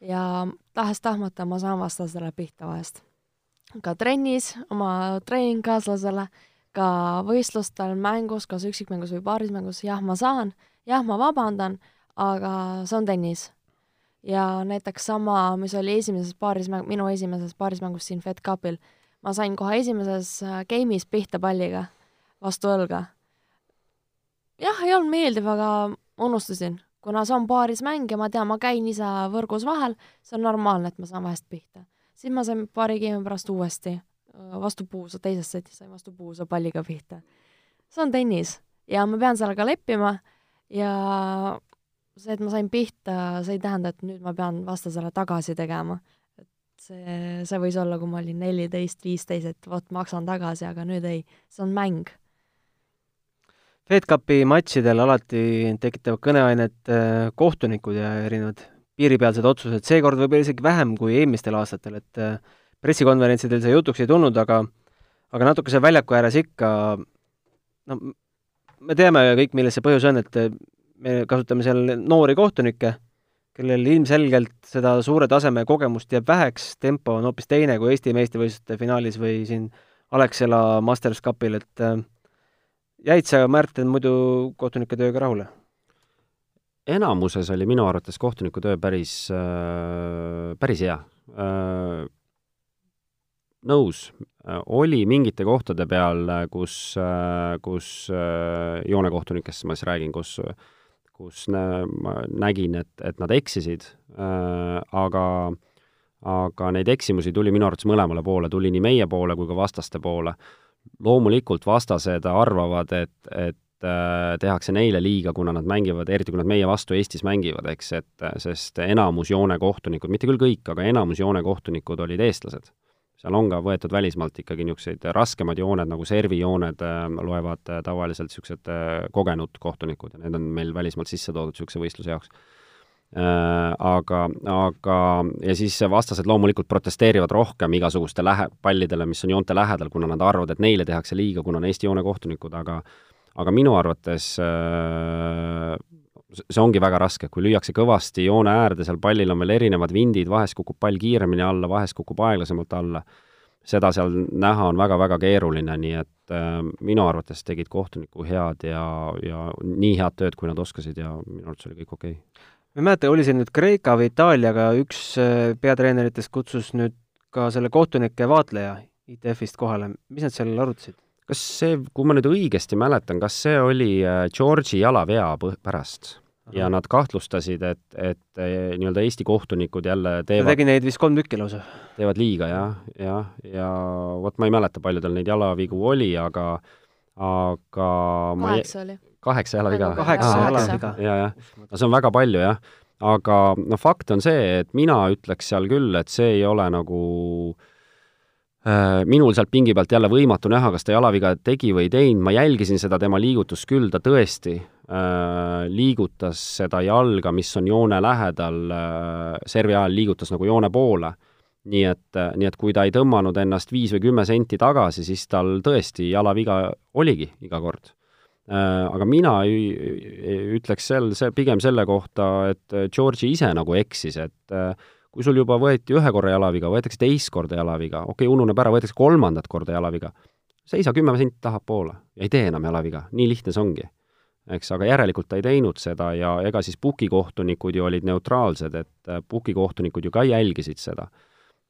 ja tahes-tahtmata ma saan vastasele pihta vahest. ka trennis oma treeningkaaslasele, ka võistlustel, mängus, kas üksikmängus või paarismängus, jah, ma saan, jah, ma vabandan aga see on tennis. ja näiteks sama, mis oli esimeses paarismäng, minu esimeses paarismängus siin Fed Cupil, ma sain kohe esimeses äh, game'is pihta palliga vastu õlga. jah, ei olnud meeldiv, aga unustasin, kuna see on paarismäng ja ma tean, ma käin ise võrgus vahel, see on normaalne, et ma saan vahest pihta. siis ma sain paari game'i pärast uuesti äh, vastu puusa, teises setis sain vastu puusa palliga pihta. see on tennis ja ma pean sellega leppima ja see, et ma sain pihta, see ei tähenda, et nüüd ma pean vastasele tagasi tegema. et see, see võis olla, kui ma olin neliteist, viisteist, et vot maksan tagasi, aga nüüd ei, see on mäng. FedCupi matšidel alati tekitavad kõneainet äh, kohtunikud ja erinevad piiripealsed otsused, seekord võib-olla isegi vähem kui eelmistel aastatel, et äh, pressikonverentsidel see jutuks ei tulnud, aga aga natuke seal väljaku ääres ikka no me teame kõik, milles see põhjus on, et me kasutame seal noori kohtunikke, kellel ilmselgelt seda suure taseme kogemust jääb väheks, tempo on hoopis teine kui Eesti meistrivõistluste finaalis või siin Alexela Masters Cupil, et äh, jäid sa, Märten, muidu kohtunike tööga rahule? enamuses oli minu arvates kohtuniku töö päris äh,, päris hea äh,. nõus oli mingite kohtade peal, kus kus joonekohtunikest ma siis räägin, kus äh, kus ma nägin, et, et nad eksisid äh,, aga aga neid eksimusi tuli minu arvates mõlemale poole, tuli nii meie poole kui ka vastaste poole. loomulikult vastased arvavad, et, et äh, tehakse neile liiga, kuna nad mängivad, eriti kui nad meie vastu Eestis mängivad, eks, et sest enamus joonekohtunikud, mitte küll kõik, aga enamus joonekohtunikud olid eestlased seal on ka võetud välismaalt ikkagi niisugused raskemad jooned, nagu servijooned äh, loevad äh, tavaliselt niisugused äh, kogenud kohtunikud ja need on meil välismaalt sisse toodud niisuguse võistluse jaoks. Aga, aga ja siis vastased loomulikult protesteerivad rohkem igasuguste lähe-, pallidele, mis on joonte lähedal, kuna nad arvavad, et neile tehakse liiga, kuna on Eesti joonekohtunikud, aga aga minu arvates see ongi väga raske, kui lüüakse kõvasti joone äärde, seal pallil on veel erinevad vindid, vahest kukub pall kiiremini alla, vahest kukub aeglasemalt alla, seda seal näha on väga-väga keeruline, nii et äh, minu arvates tegid kohtuniku head ja, ja nii head tööd, kui nad oskasid ja minu arvates oli kõik okei okay. ma ei mäleta, oli see nüüd Kreeka või Itaaliaga, üks äh, peatreeneritest kutsus nüüd ka selle kohtunike vaatleja ITF-ist kohale, mis nad seal arutasid? Kas see, kui ma nüüd õigesti mäletan, kas see oli äh, George'i jalavea pärast? ja nad kahtlustasid, et, et eh, nii-öelda Eesti kohtunikud jälle teevad ta tegi neid vist kolm tükki lausa. teevad liiga, jah, jah, ja vot ma ei mäleta, palju tal neid jalavigu oli, aga aga kaheksa oli. kaheksa jalaviga? kaheksa jalaviga. ja, jah. no see on väga palju, jah. aga noh, fakt on see, et mina ütleks seal küll, et see ei ole nagu äh, minul sealt pingi pealt jälle võimatu näha, kas ta jalaviga tegi või ei teinud, ma jälgisin seda tema liigutust küll, ta tõesti Äh, liigutas seda jalga, mis on joone lähedal, äh, servi ajal liigutas nagu joone poole. nii et, äh, nii et kui ta ei tõmmanud ennast viis või kümme senti tagasi, siis tal tõesti jalaviga oligi iga kord. Aga mina ütleks sel, see, pigem selle kohta, et Georgi ise nagu eksis, et kui sul juba võeti ühe korra jalaviga, võetakse teist korda jalaviga, okei okay,, ununeb ära, võetakse kolmandat korda jalaviga, seisa kümme senti tahapoole ei tee enam jalaviga, nii lihtne see ongi eks, aga järelikult ta ei teinud seda ja ega siis pukikohtunikud ju olid neutraalsed, et äh, pukikohtunikud ju ka jälgisid seda.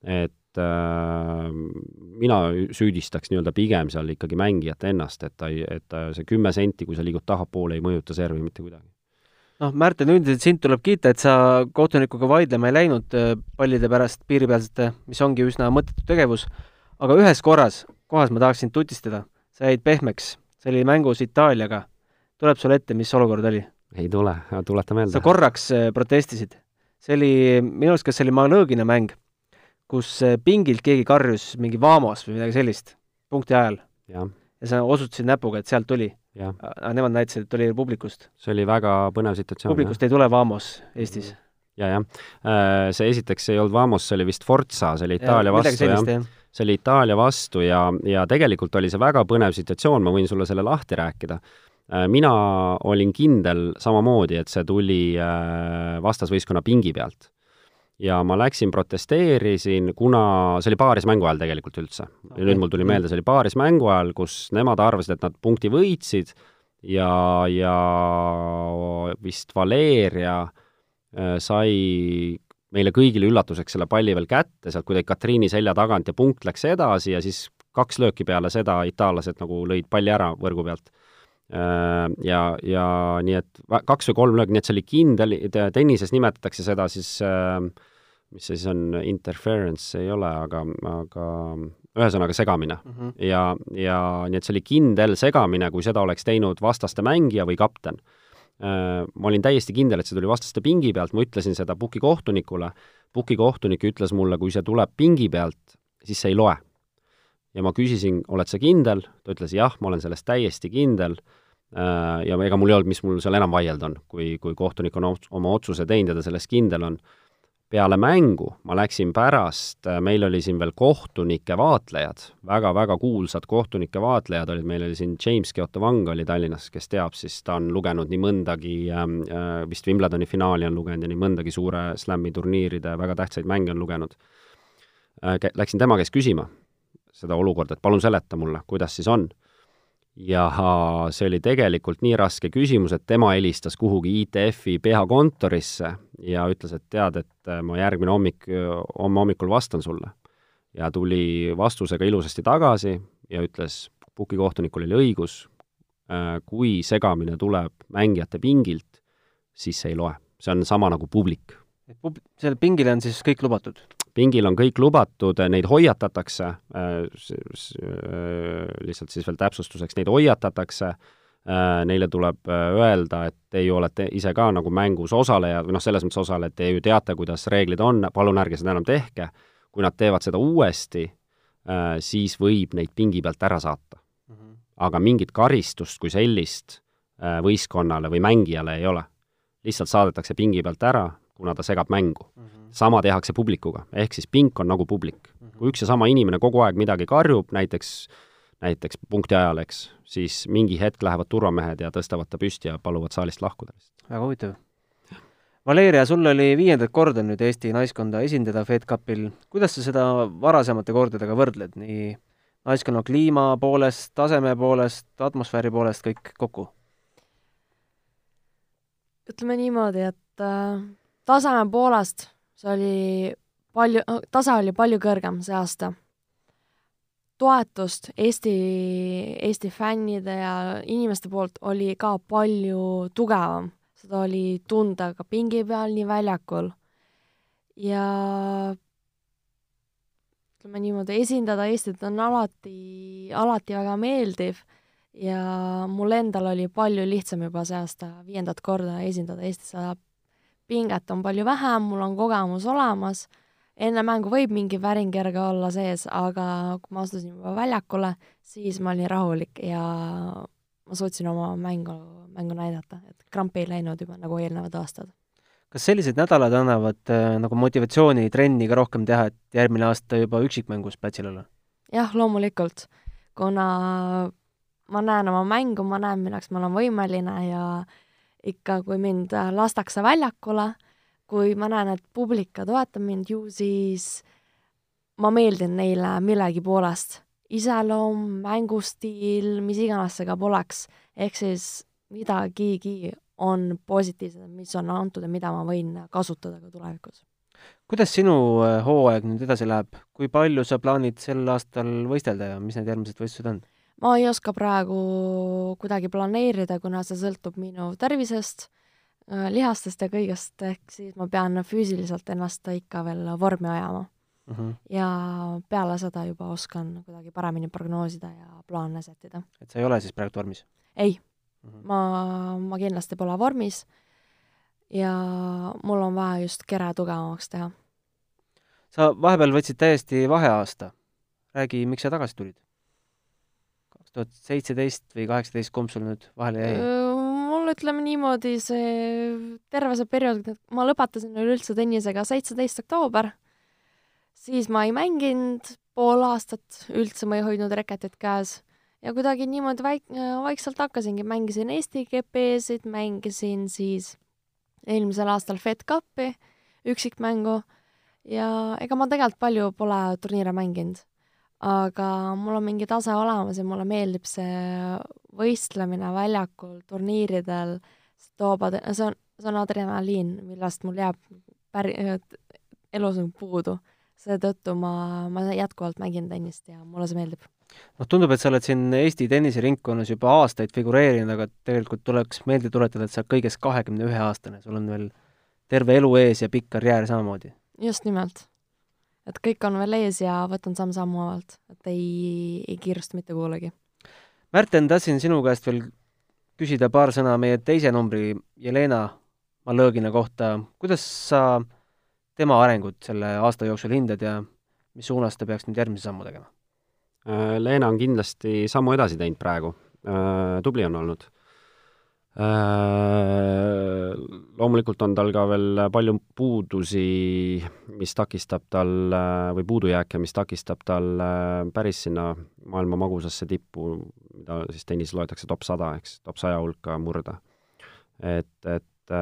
et äh, mina süüdistaks nii-öelda pigem seal ikkagi mängijat ennast, et ta ei, et see kümme senti, kui sa liigud tahapoole, ei mõjuta servi mitte kuidagi noh, Märten, üldiselt sind tuleb kiita, et sa kohtunikuga vaidlema ei läinud äh, pallide pärast piiripealsete, mis ongi üsna mõttetu tegevus, aga ühes korras, kohas ma tahaks sind tutistada, sa jäid pehmeks, see oli mängus Itaaliaga tuleb sulle ette, mis olukord oli? ei tule, tuleta meelde. sa korraks äh, protestisid. see oli, minu arust, kas see oli Malõgina mäng, kus äh, pingilt keegi karjus mingi Vamos või midagi sellist punkti ajal. ja sa osutasid näpuga, et sealt tuli. Aga nemad näitasid, et tuli publikust. see oli väga põnev situatsioon. publikust jah. ei tule Vamos Eestis ja, jah. Äh, see esiteks ei olnud Vamos, see oli vist Forza, see oli Itaalia ja, vastu, jah. see oli Itaalia vastu ja, ja tegelikult oli see väga põnev situatsioon, ma võin sulle selle lahti rääkida Äh, mina olin kindel samamoodi, et see tuli äh, vastasvõistkonna pingi pealt. Ja ma läksin, protesteerisin, kuna see oli paarismängu ajal tegelikult üldse. ja nüüd mul tuli meelde, see oli paarismängu ajal, kus nemad arvasid, et nad punkti võitsid ja, ja vist Valeria äh, sai meile kõigile üllatuseks selle palli veel kätte sealt kuidagi Katriini selja tagant ja punkt läks edasi ja siis kaks lööki peale seda itaallased nagu lõid palli ära võrgu pealt. Äh, ja, ja nii et kaks või kolm lööki, nii et see oli kindel, tennises nimetatakse seda siis äh, mis see siis on, interference ei ole, aga, aga ühesõnaga segamine mm. -hmm. ja, ja nii et see oli kindel segamine, kui seda oleks teinud vastaste mängija või kapten Äh, ma olin täiesti kindel, et see tuli vastaste pingi pealt, ma ütlesin seda puki kohtunikule, puki kohtunik ütles mulle, kui see tuleb pingi pealt, siis see ei loe. Ja ma küsisin, oled sa kindel, ta ütles jah, ma olen selles täiesti kindel, äh, ja ega mul ei olnud, mis mul seal enam vaielda on, kui, kui kohtunik on oma otsuse teinud ja ta selles kindel on. Peale mängu ma läksin pärast, äh, meil oli siin veel kohtunike vaatlejad väga,, väga-väga kuulsad kohtunike vaatlejad olid, meil oli siin James Geotovang oli Tallinnas, kes teab, siis ta on lugenud nii mõndagi ähm, äh,, vist Wimbledoni finaali on lugenud ja nii mõndagi suure slam'i turniiride väga tähtsaid mänge on lugenud. Läksin tema käest küsima seda olukorda, et palun seleta mulle, kuidas siis on ja see oli tegelikult nii raske küsimus, et tema helistas kuhugi ITF-i peakontorisse ja ütles, et tead, et ma järgmine hommik, homme hommikul vastan sulle. ja tuli vastusega ilusasti tagasi ja ütles, pukikohtunikul oli õigus, kui segamine tuleb mängijate pingilt, siis see ei loe. see on sama nagu publik. Pub-, sellele pingile on siis kõik lubatud? Pingil on kõik lubatud, neid hoiatatakse, äh, lihtsalt siis veel täpsustuseks, neid hoiatatakse, äh, neile tuleb äh, öelda, et teie olete ise ka nagu mängus osalejad või noh, selles mõttes osalejad, te ju teate, kuidas reeglid on, palun ärge seda enam tehke, kui nad teevad seda uuesti, siis võib neid pingi pealt ära saata. -hmm. aga mingit karistust kui sellist võistkonnale või mängijale ei ole. lihtsalt saadetakse pingi pealt ära, kuna ta segab mängu mm. -hmm sama tehakse publikuga, ehk siis pink on nagu publik. kui üks ja sama inimene kogu aeg midagi karjub, näiteks, näiteks punkti ajal, eks, siis mingi hetk lähevad turvamehed ja tõstavad ta püsti ja paluvad saalist lahkuda. väga huvitav. Valeria, sul oli viiendat korda nüüd Eesti naiskonda esindada Fed Cupil, kuidas sa seda varasemate kordadega võrdled, nii naiskonna kliima poolest, taseme poolest, atmosfääri poolest, kõik kokku? ütleme niimoodi, et äh, taseme poolest see oli palju, tase oli palju kõrgem see aasta. toetust Eesti, Eesti fännide ja inimeste poolt oli ka palju tugevam, seda oli tunda ka pingi peal, nii väljakul. ja ütleme niimoodi, esindada Eestit on alati, alati väga meeldiv ja mul endal oli palju lihtsam juba see aasta viiendat korda esindada Eestit, seda pinget on palju vähem, mul on kogemus olemas, enne mängu võib mingi värin kerge olla sees, aga kui ma astusin juba väljakule, siis ma olin rahulik ja ma suutsin oma mängu, mängu näidata, et kramp ei läinud juba nagu eelnevad aastad. kas sellised nädalad annavad äh, nagu motivatsiooni trenni ka rohkem teha, et järgmine aasta juba üksikmängus platsil olla? jah, loomulikult, kuna ma näen oma mängu, ma näen, milleks ma olen võimeline ja äh, ikka, kui mind äh, lastakse väljakule, kui ma näen, et publik ka toetab mind, ju siis ma meeldin neile millegi poolest. iseloom, mängustiil, mis iganes see ka poleks, ehk siis midagigi on positiivset, mis on antud ja mida ma võin kasutada ka tulevikus. kuidas sinu äh, hooaeg nüüd edasi läheb, kui palju sa plaanid sel aastal võistelda ja mis need järgmised võistlused on? Ma ei oska praegu kuidagi planeerida, kuna see sõltub minu tervisest, äh, lihastest ja kõigest, ehk siis ma pean füüsiliselt ennast ikka veel vormi ajama mm. -hmm. ja peale seda juba oskan kuidagi paremini prognoosida ja plaane sättida. et sa ei ole siis praegu vormis? ei mm, -hmm. ma, ma kindlasti pole vormis ja mul on vaja just kere tugevamaks teha. sa vahepeal võtsid täiesti vaheaasta. räägi, miks sa tagasi tulid? Tuhat seitseteist või kaheksateist, kumb sul nüüd vahele jäi? mul ütleme niimoodi, see terve see periood, ma lõpetasin üleüldse tennisega seitseteist oktoober, siis ma ei mänginud pool aastat, üldse ma ei hoidnud reketit käes. Ja kuidagi niimoodi väik-, vaikselt hakkasingi, mängisin Eesti GP-sid, mängisin siis eelmisel aastal Fed Cupi üksikmängu. Ja ega ma tegelikult palju pole turniire mänginud aga mul on mingi tase olemas ja mulle meeldib see võistlemine väljakul, turniiridel, see toob, see on, see on adrenaliin, millest mul jääb päri-, elus nagu puudu. seetõttu ma, ma jätkuvalt mängin tennist ja mulle see meeldib. noh, tundub, et sa oled siin Eesti tenniseringkonnas juba aastaid figureerinud, aga tegelikult tuleks meelde tuletada, et sa oled kõigest kahekümne ühe aastane, sul on veel terve elu ees ja pikk karjäär samamoodi. just nimelt. Et kõik on veel ees ja võtan samm-sammu haaval, et ei, ei kiirusta mitte kuhugi. Märten, tahtsin sinu käest veel küsida paar sõna meie teise numbri, Jelena Malõgina kohta. kuidas sa tema arengut selle aasta jooksul hindad ja mis suunas ta peaks nüüd järgmise sammu tegema? Äh, Leena on kindlasti sammu edasi teinud praegu, äh, tubli on olnud. Äh, loomulikult on tal ka veel palju puudusi, mis takistab tal, või puudujääke, mis takistab tal päris sinna maailma magusasse tippu, mida siis tennises loetakse top sada, eks, top saja hulka murda. et, et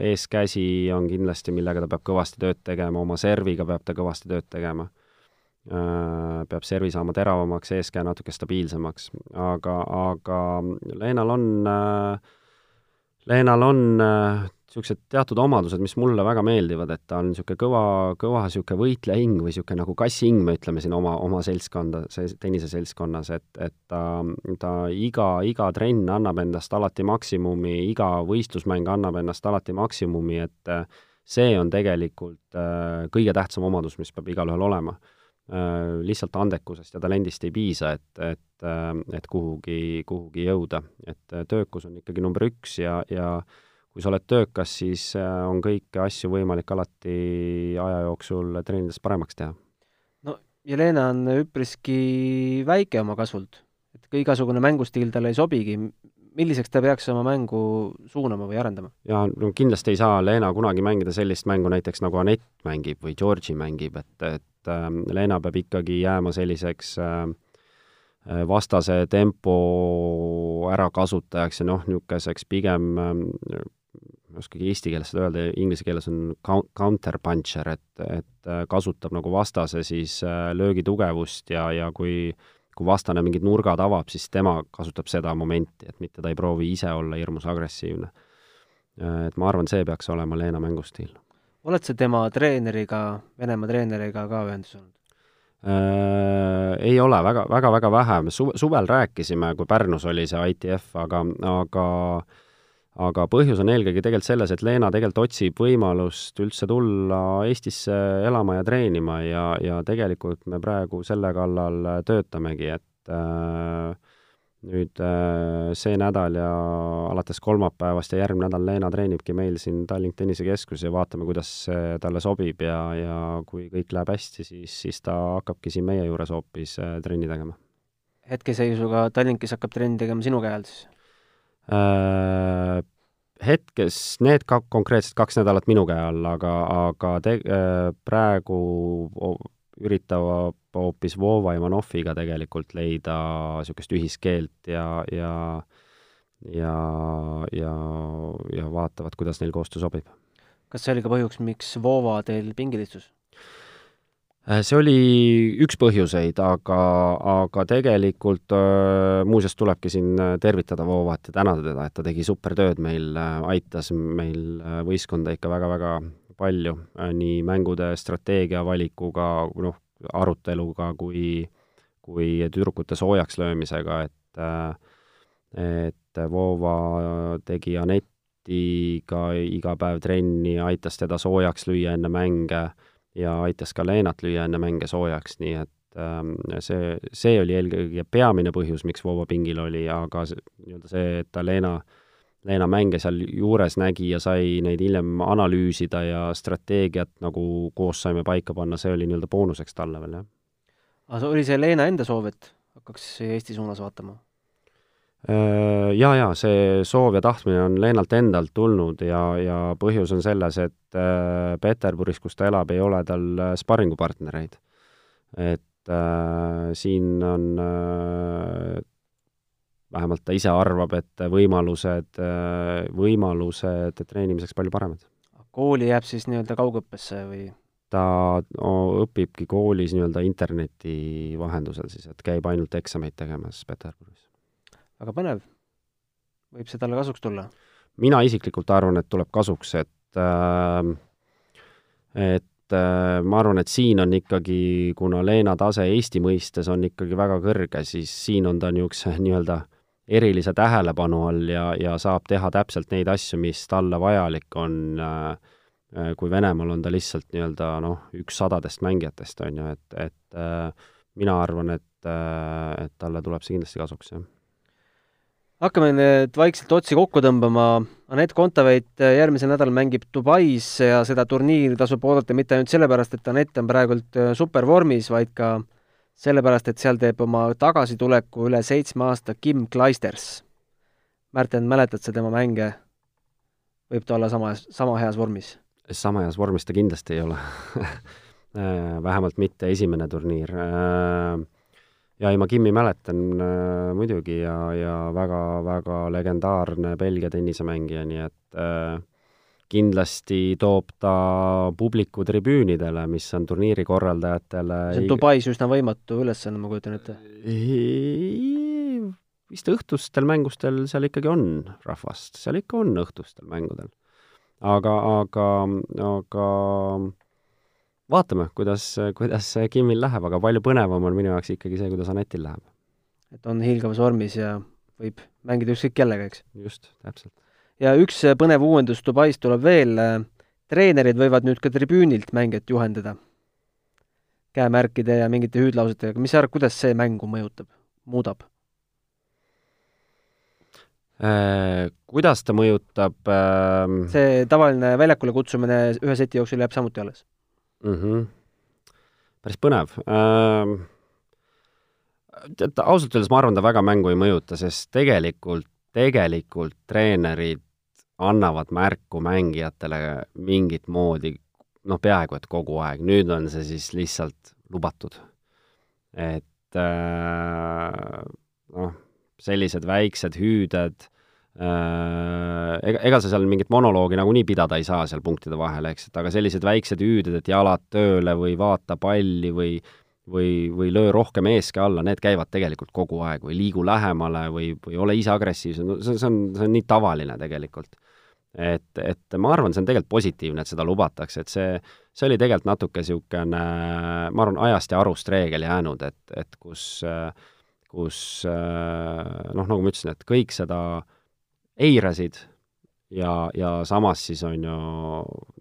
eeskäsi on kindlasti, millega ta peab kõvasti tööd tegema, oma serviga peab ta kõvasti tööd tegema Äh, peab servi saama teravamaks, eeskäe natuke stabiilsemaks, aga, aga Leenal on, äh, Leenal on niisugused äh, teatud omadused, mis mulle väga meeldivad, et ta on niisugune kõva, kõva niisugune võitlejahing või niisugune nagu kassihing, me ütleme siin oma, oma seltskonda, see tenniseseltskonnas, et, et ta, ta iga, iga trenn annab endast alati maksimumi, iga võistlusmäng annab endast alati maksimumi, et see on tegelikult kõige tähtsam omadus, mis peab igalühel olema. Äh, lihtsalt andekusest ja talendist ei piisa, et, et, äh, et kuhugi, kuhugi jõuda. et äh, töökus on ikkagi number üks ja, ja kui sa oled töökas, siis on kõiki asju võimalik alati aja jooksul treenides paremaks teha. no Jelena on üpriski väike oma kasvult, et ka igasugune mängustiil talle ei sobigi, milliseks ta peaks oma mängu suunama või arendama? jaa, no kindlasti ei saa Leena kunagi mängida sellist mängu näiteks, nagu Anett mängib või Georgi mängib, et, et et äh, Leena peab ikkagi jääma selliseks äh, äh, vastase tempo ärakasutajaks ja noh, niisuguseks pigem ma ei oskagi eesti keeles seda öelda, inglise keeles on counter puncher, et, et kasutab nagu vastase siis löögi tugevust ja, ja kui kui vastane mingid nurgad avab, siis tema kasutab seda momenti, et mitte ta ei proovi ise olla hirmus agressiivne. Et ma arvan, see peaks olema Leena mängustiil oled sa tema treeneriga, Venemaa treeneriga ka ühenduses olnud? Äh, ei ole, väga, väga, väga vähe, me su-, suvel rääkisime, kui Pärnus oli see ITF, aga, aga aga põhjus on eelkõige tegelikult selles, et Leena tegelikult otsib võimalust üldse tulla Eestisse elama ja treenima ja, ja tegelikult me praegu selle kallal töötamegi, et äh, nüüd äh, see nädal ja alates kolmapäevast ja järgmine nädal Leena treenibki meil siin Tallink tennisekeskuses ja vaatame, kuidas see talle sobib ja, ja kui kõik läheb hästi, siis, siis ta hakkabki siin meie juures hoopis äh, trenni tegema. hetkeseisuga Tallinkis hakkab trenni tegema sinu käe all siis äh,? Hetkes need ka konkreetselt kaks nädalat minu käe all, aga, aga te-, äh, praegu üritavad hoopis Vova Ivanoviga tegelikult leida niisugust ühiskeelt ja, ja ja, ja, ja vaatavad, kuidas neil koostöö sobib. kas see oli ka põhjus, miks Vova teil pingil istus? Äh, see oli üks põhjuseid, aga, aga tegelikult äh, muuseas tulebki siin tervitada Vovat ja tänada teda, et ta tegi supertööd meil, äh, aitas meil võistkonda ikka väga-väga palju, nii mängude strateegia valikuga, noh, aruteluga kui, kui tüdrukute soojaks löömisega, et et Vova tegi Anetiga iga päev trenni, aitas teda soojaks lüüa enne mänge ja aitas ka Leenat lüüa enne mänge soojaks, nii et ähm, see, see oli eelkõige peamine põhjus, miks Vova pingil oli, aga nii-öelda see, et ta Leena Leena mänge seal juures nägi ja sai neid hiljem analüüsida ja strateegiat nagu koos saime paika panna, see oli nii-öelda boonuseks talle veel, jah. aga oli see Leena enda soov, et hakkaks Eesti suunas vaatama? Äh, jaa, jaa, see soov ja tahtmine on Leenalt endalt tulnud ja, ja põhjus on selles, et äh, Peterburis, kus ta elab, ei ole tal äh, sparringupartnereid. et äh, siin on äh, vähemalt ta ise arvab, et võimalused, võimalused treenimiseks palju paremad. kooli jääb siis nii-öelda kaugõppesse või? ta no, õpibki koolis nii-öelda interneti vahendusel siis, et käib ainult eksameid tegemas Peterburis. väga põnev. võib see talle kasuks tulla? mina isiklikult arvan, et tuleb kasuks, et äh, et äh, ma arvan, et siin on ikkagi, kuna Leena tase Eesti mõistes on ikkagi väga kõrge, siis siin on ta niisuguse <laughs> nii-öelda erilise tähelepanu all ja, ja saab teha täpselt neid asju, mis talle vajalik on äh, äh kui Venemaal on ta lihtsalt nii-öelda noh, üks sadadest mängijatest, on ju, et, et äh, mina arvan, et, et talle tuleb see kindlasti kasuks, jah hakkame nüüd vaikselt otsi kokku tõmbama. Anett Kontaveit järgmisel nädalal mängib Dubais ja seda turniiri tasub oodata mitte ainult sellepärast, et Anett on praegult äh, supervormis, vaid ka sellepärast, et seal teeb oma tagasituleku üle seitsme aasta Kim Kleisters. Märten, mäletad sa tema mänge? võib ta olla sama, sama heas vormis? sama heas vormis ta kindlasti ei ole <laughs> äh, vähemalt mitte esimene turniir äh, ja ei, ma Kimmi mäletan äh, muidugi ja, ja väga-väga legendaarne Belgia tennisemängija, nii et äh, kindlasti toob ta publiku tribüünidele, mis on turniiri korraldajatele see on Dubais üsna võimatu ülesanne, ma kujutan ette. vist õhtustel mängustel seal ikkagi on rahvast, seal ikka on õhtustel mängudel. aga, aga, aga vaatame, kuidas, kuidas Kimil läheb, aga palju põnevam on minu jaoks ikkagi see, kuidas Anetil läheb. et on hiilgavas vormis ja võib mängida ükskõik kellega, eks? just, täpselt. Ja üks põnev uuendus Dubais tuleb veel, treenerid võivad nüüd ka tribüünilt mängijat juhendada. käemärkide ja mingite hüüdlausetega, mis sa arvad, kuidas see mängu mõjutab, muudab? Äh, kuidas ta mõjutab äh... see tavaline väljakule kutsumine ühe seti jooksul jääb samuti alles mm. -hmm. päris põnev ähm,. tead, ausalt öeldes ma arvan, ta väga mängu ei mõjuta, sest tegelikult, tegelikult treenerid annavad märku mängijatele mingit moodi, noh, peaaegu et kogu aeg, nüüd on see siis lihtsalt lubatud. et äh, noh, sellised väiksed hüüded Äh, ega, ega sa seal mingit monoloogi nagunii pidada ei saa seal punktide vahel, eks, et aga sellised väiksed hüüded, et jalad tööle või vaata palli või või, või löö rohkem eeske alla, need käivad tegelikult kogu aeg või liigu lähemale või, või ole ise agressiivsem, no see, see on, see on nii tavaline tegelikult. Et, et ma arvan, see on tegelikult positiivne, et seda lubatakse, et see, see oli tegelikult natuke niisugune, ma arvan, ajast ja arust reegel jäänud, et, et kus, kus noh, nagu ma ütlesin, et kõik seda eirasid ja, ja samas siis on ju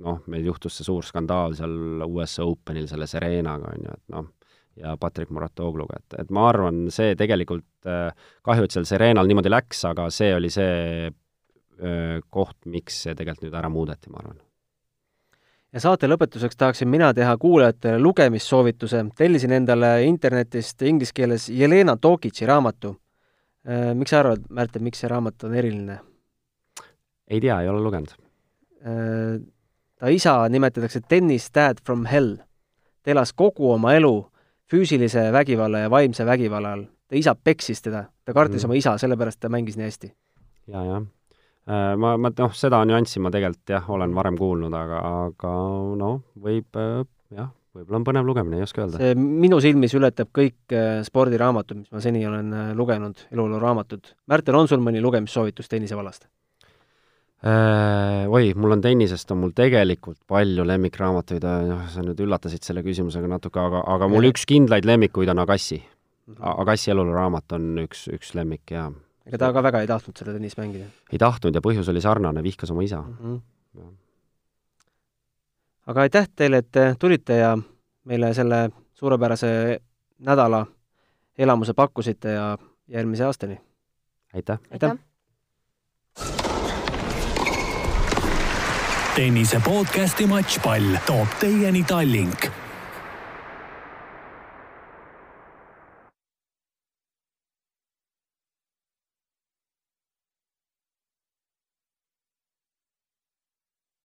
noh, meil juhtus see suur skandaal seal US Openil selle Serenaga, on ju, et noh, ja Patrick Muratogluga, et, et ma arvan, see tegelikult kahju, et seal Serenal niimoodi läks, aga see oli see koht, miks see tegelikult nüüd ära muudeti, ma arvan. ja saate lõpetuseks tahaksin mina teha kuulajatele lugemissoovituse, tellisin endale internetist inglise keeles Jelena Tokitši raamatu miks sa arvad, Märten, miks see raamat on eriline? ei tea, ei ole lugenud. Ta isa nimetatakse Dennis Dad from Hell. ta elas kogu oma elu füüsilise vägivalla ja vaimse vägivalla all. ta isa peksis teda, ta kartis mm. oma isa, sellepärast ta mängis nii hästi. ja, jah. Äh, ma, ma noh, seda nüanssi ma tegelikult jah, olen varem kuulnud, aga, aga noh, võib jah võib-olla on põnev lugemine, ei oska öelda. see minu silmis ületab kõik äh, spordiraamatud, mis ma seni olen äh, lugenud, elulooraamatud. Märten, on sul mõni lugemissoovitus tennise vallast? Äh, oi, mul on tennisest, on mul tegelikult palju lemmikraamatuid, noh, sa nüüd üllatasid selle küsimusega natuke, aga, aga mul ja. üks kindlaid lemmikuid on Agassi. -hmm. Agassi eluloraamat on üks, üks lemmik ja ega ta ka väga ei tahtnud seda tennist mängida? ei tahtnud ja põhjus oli sarnane, vihkas oma isa mm. -hmm aga aitäh teile, et tulite ja meile selle suurepärase nädala elamuse pakkusite ja järgmise aastani! aitäh! aitäh.! tennise podcasti Matšpall toob teieni Tallink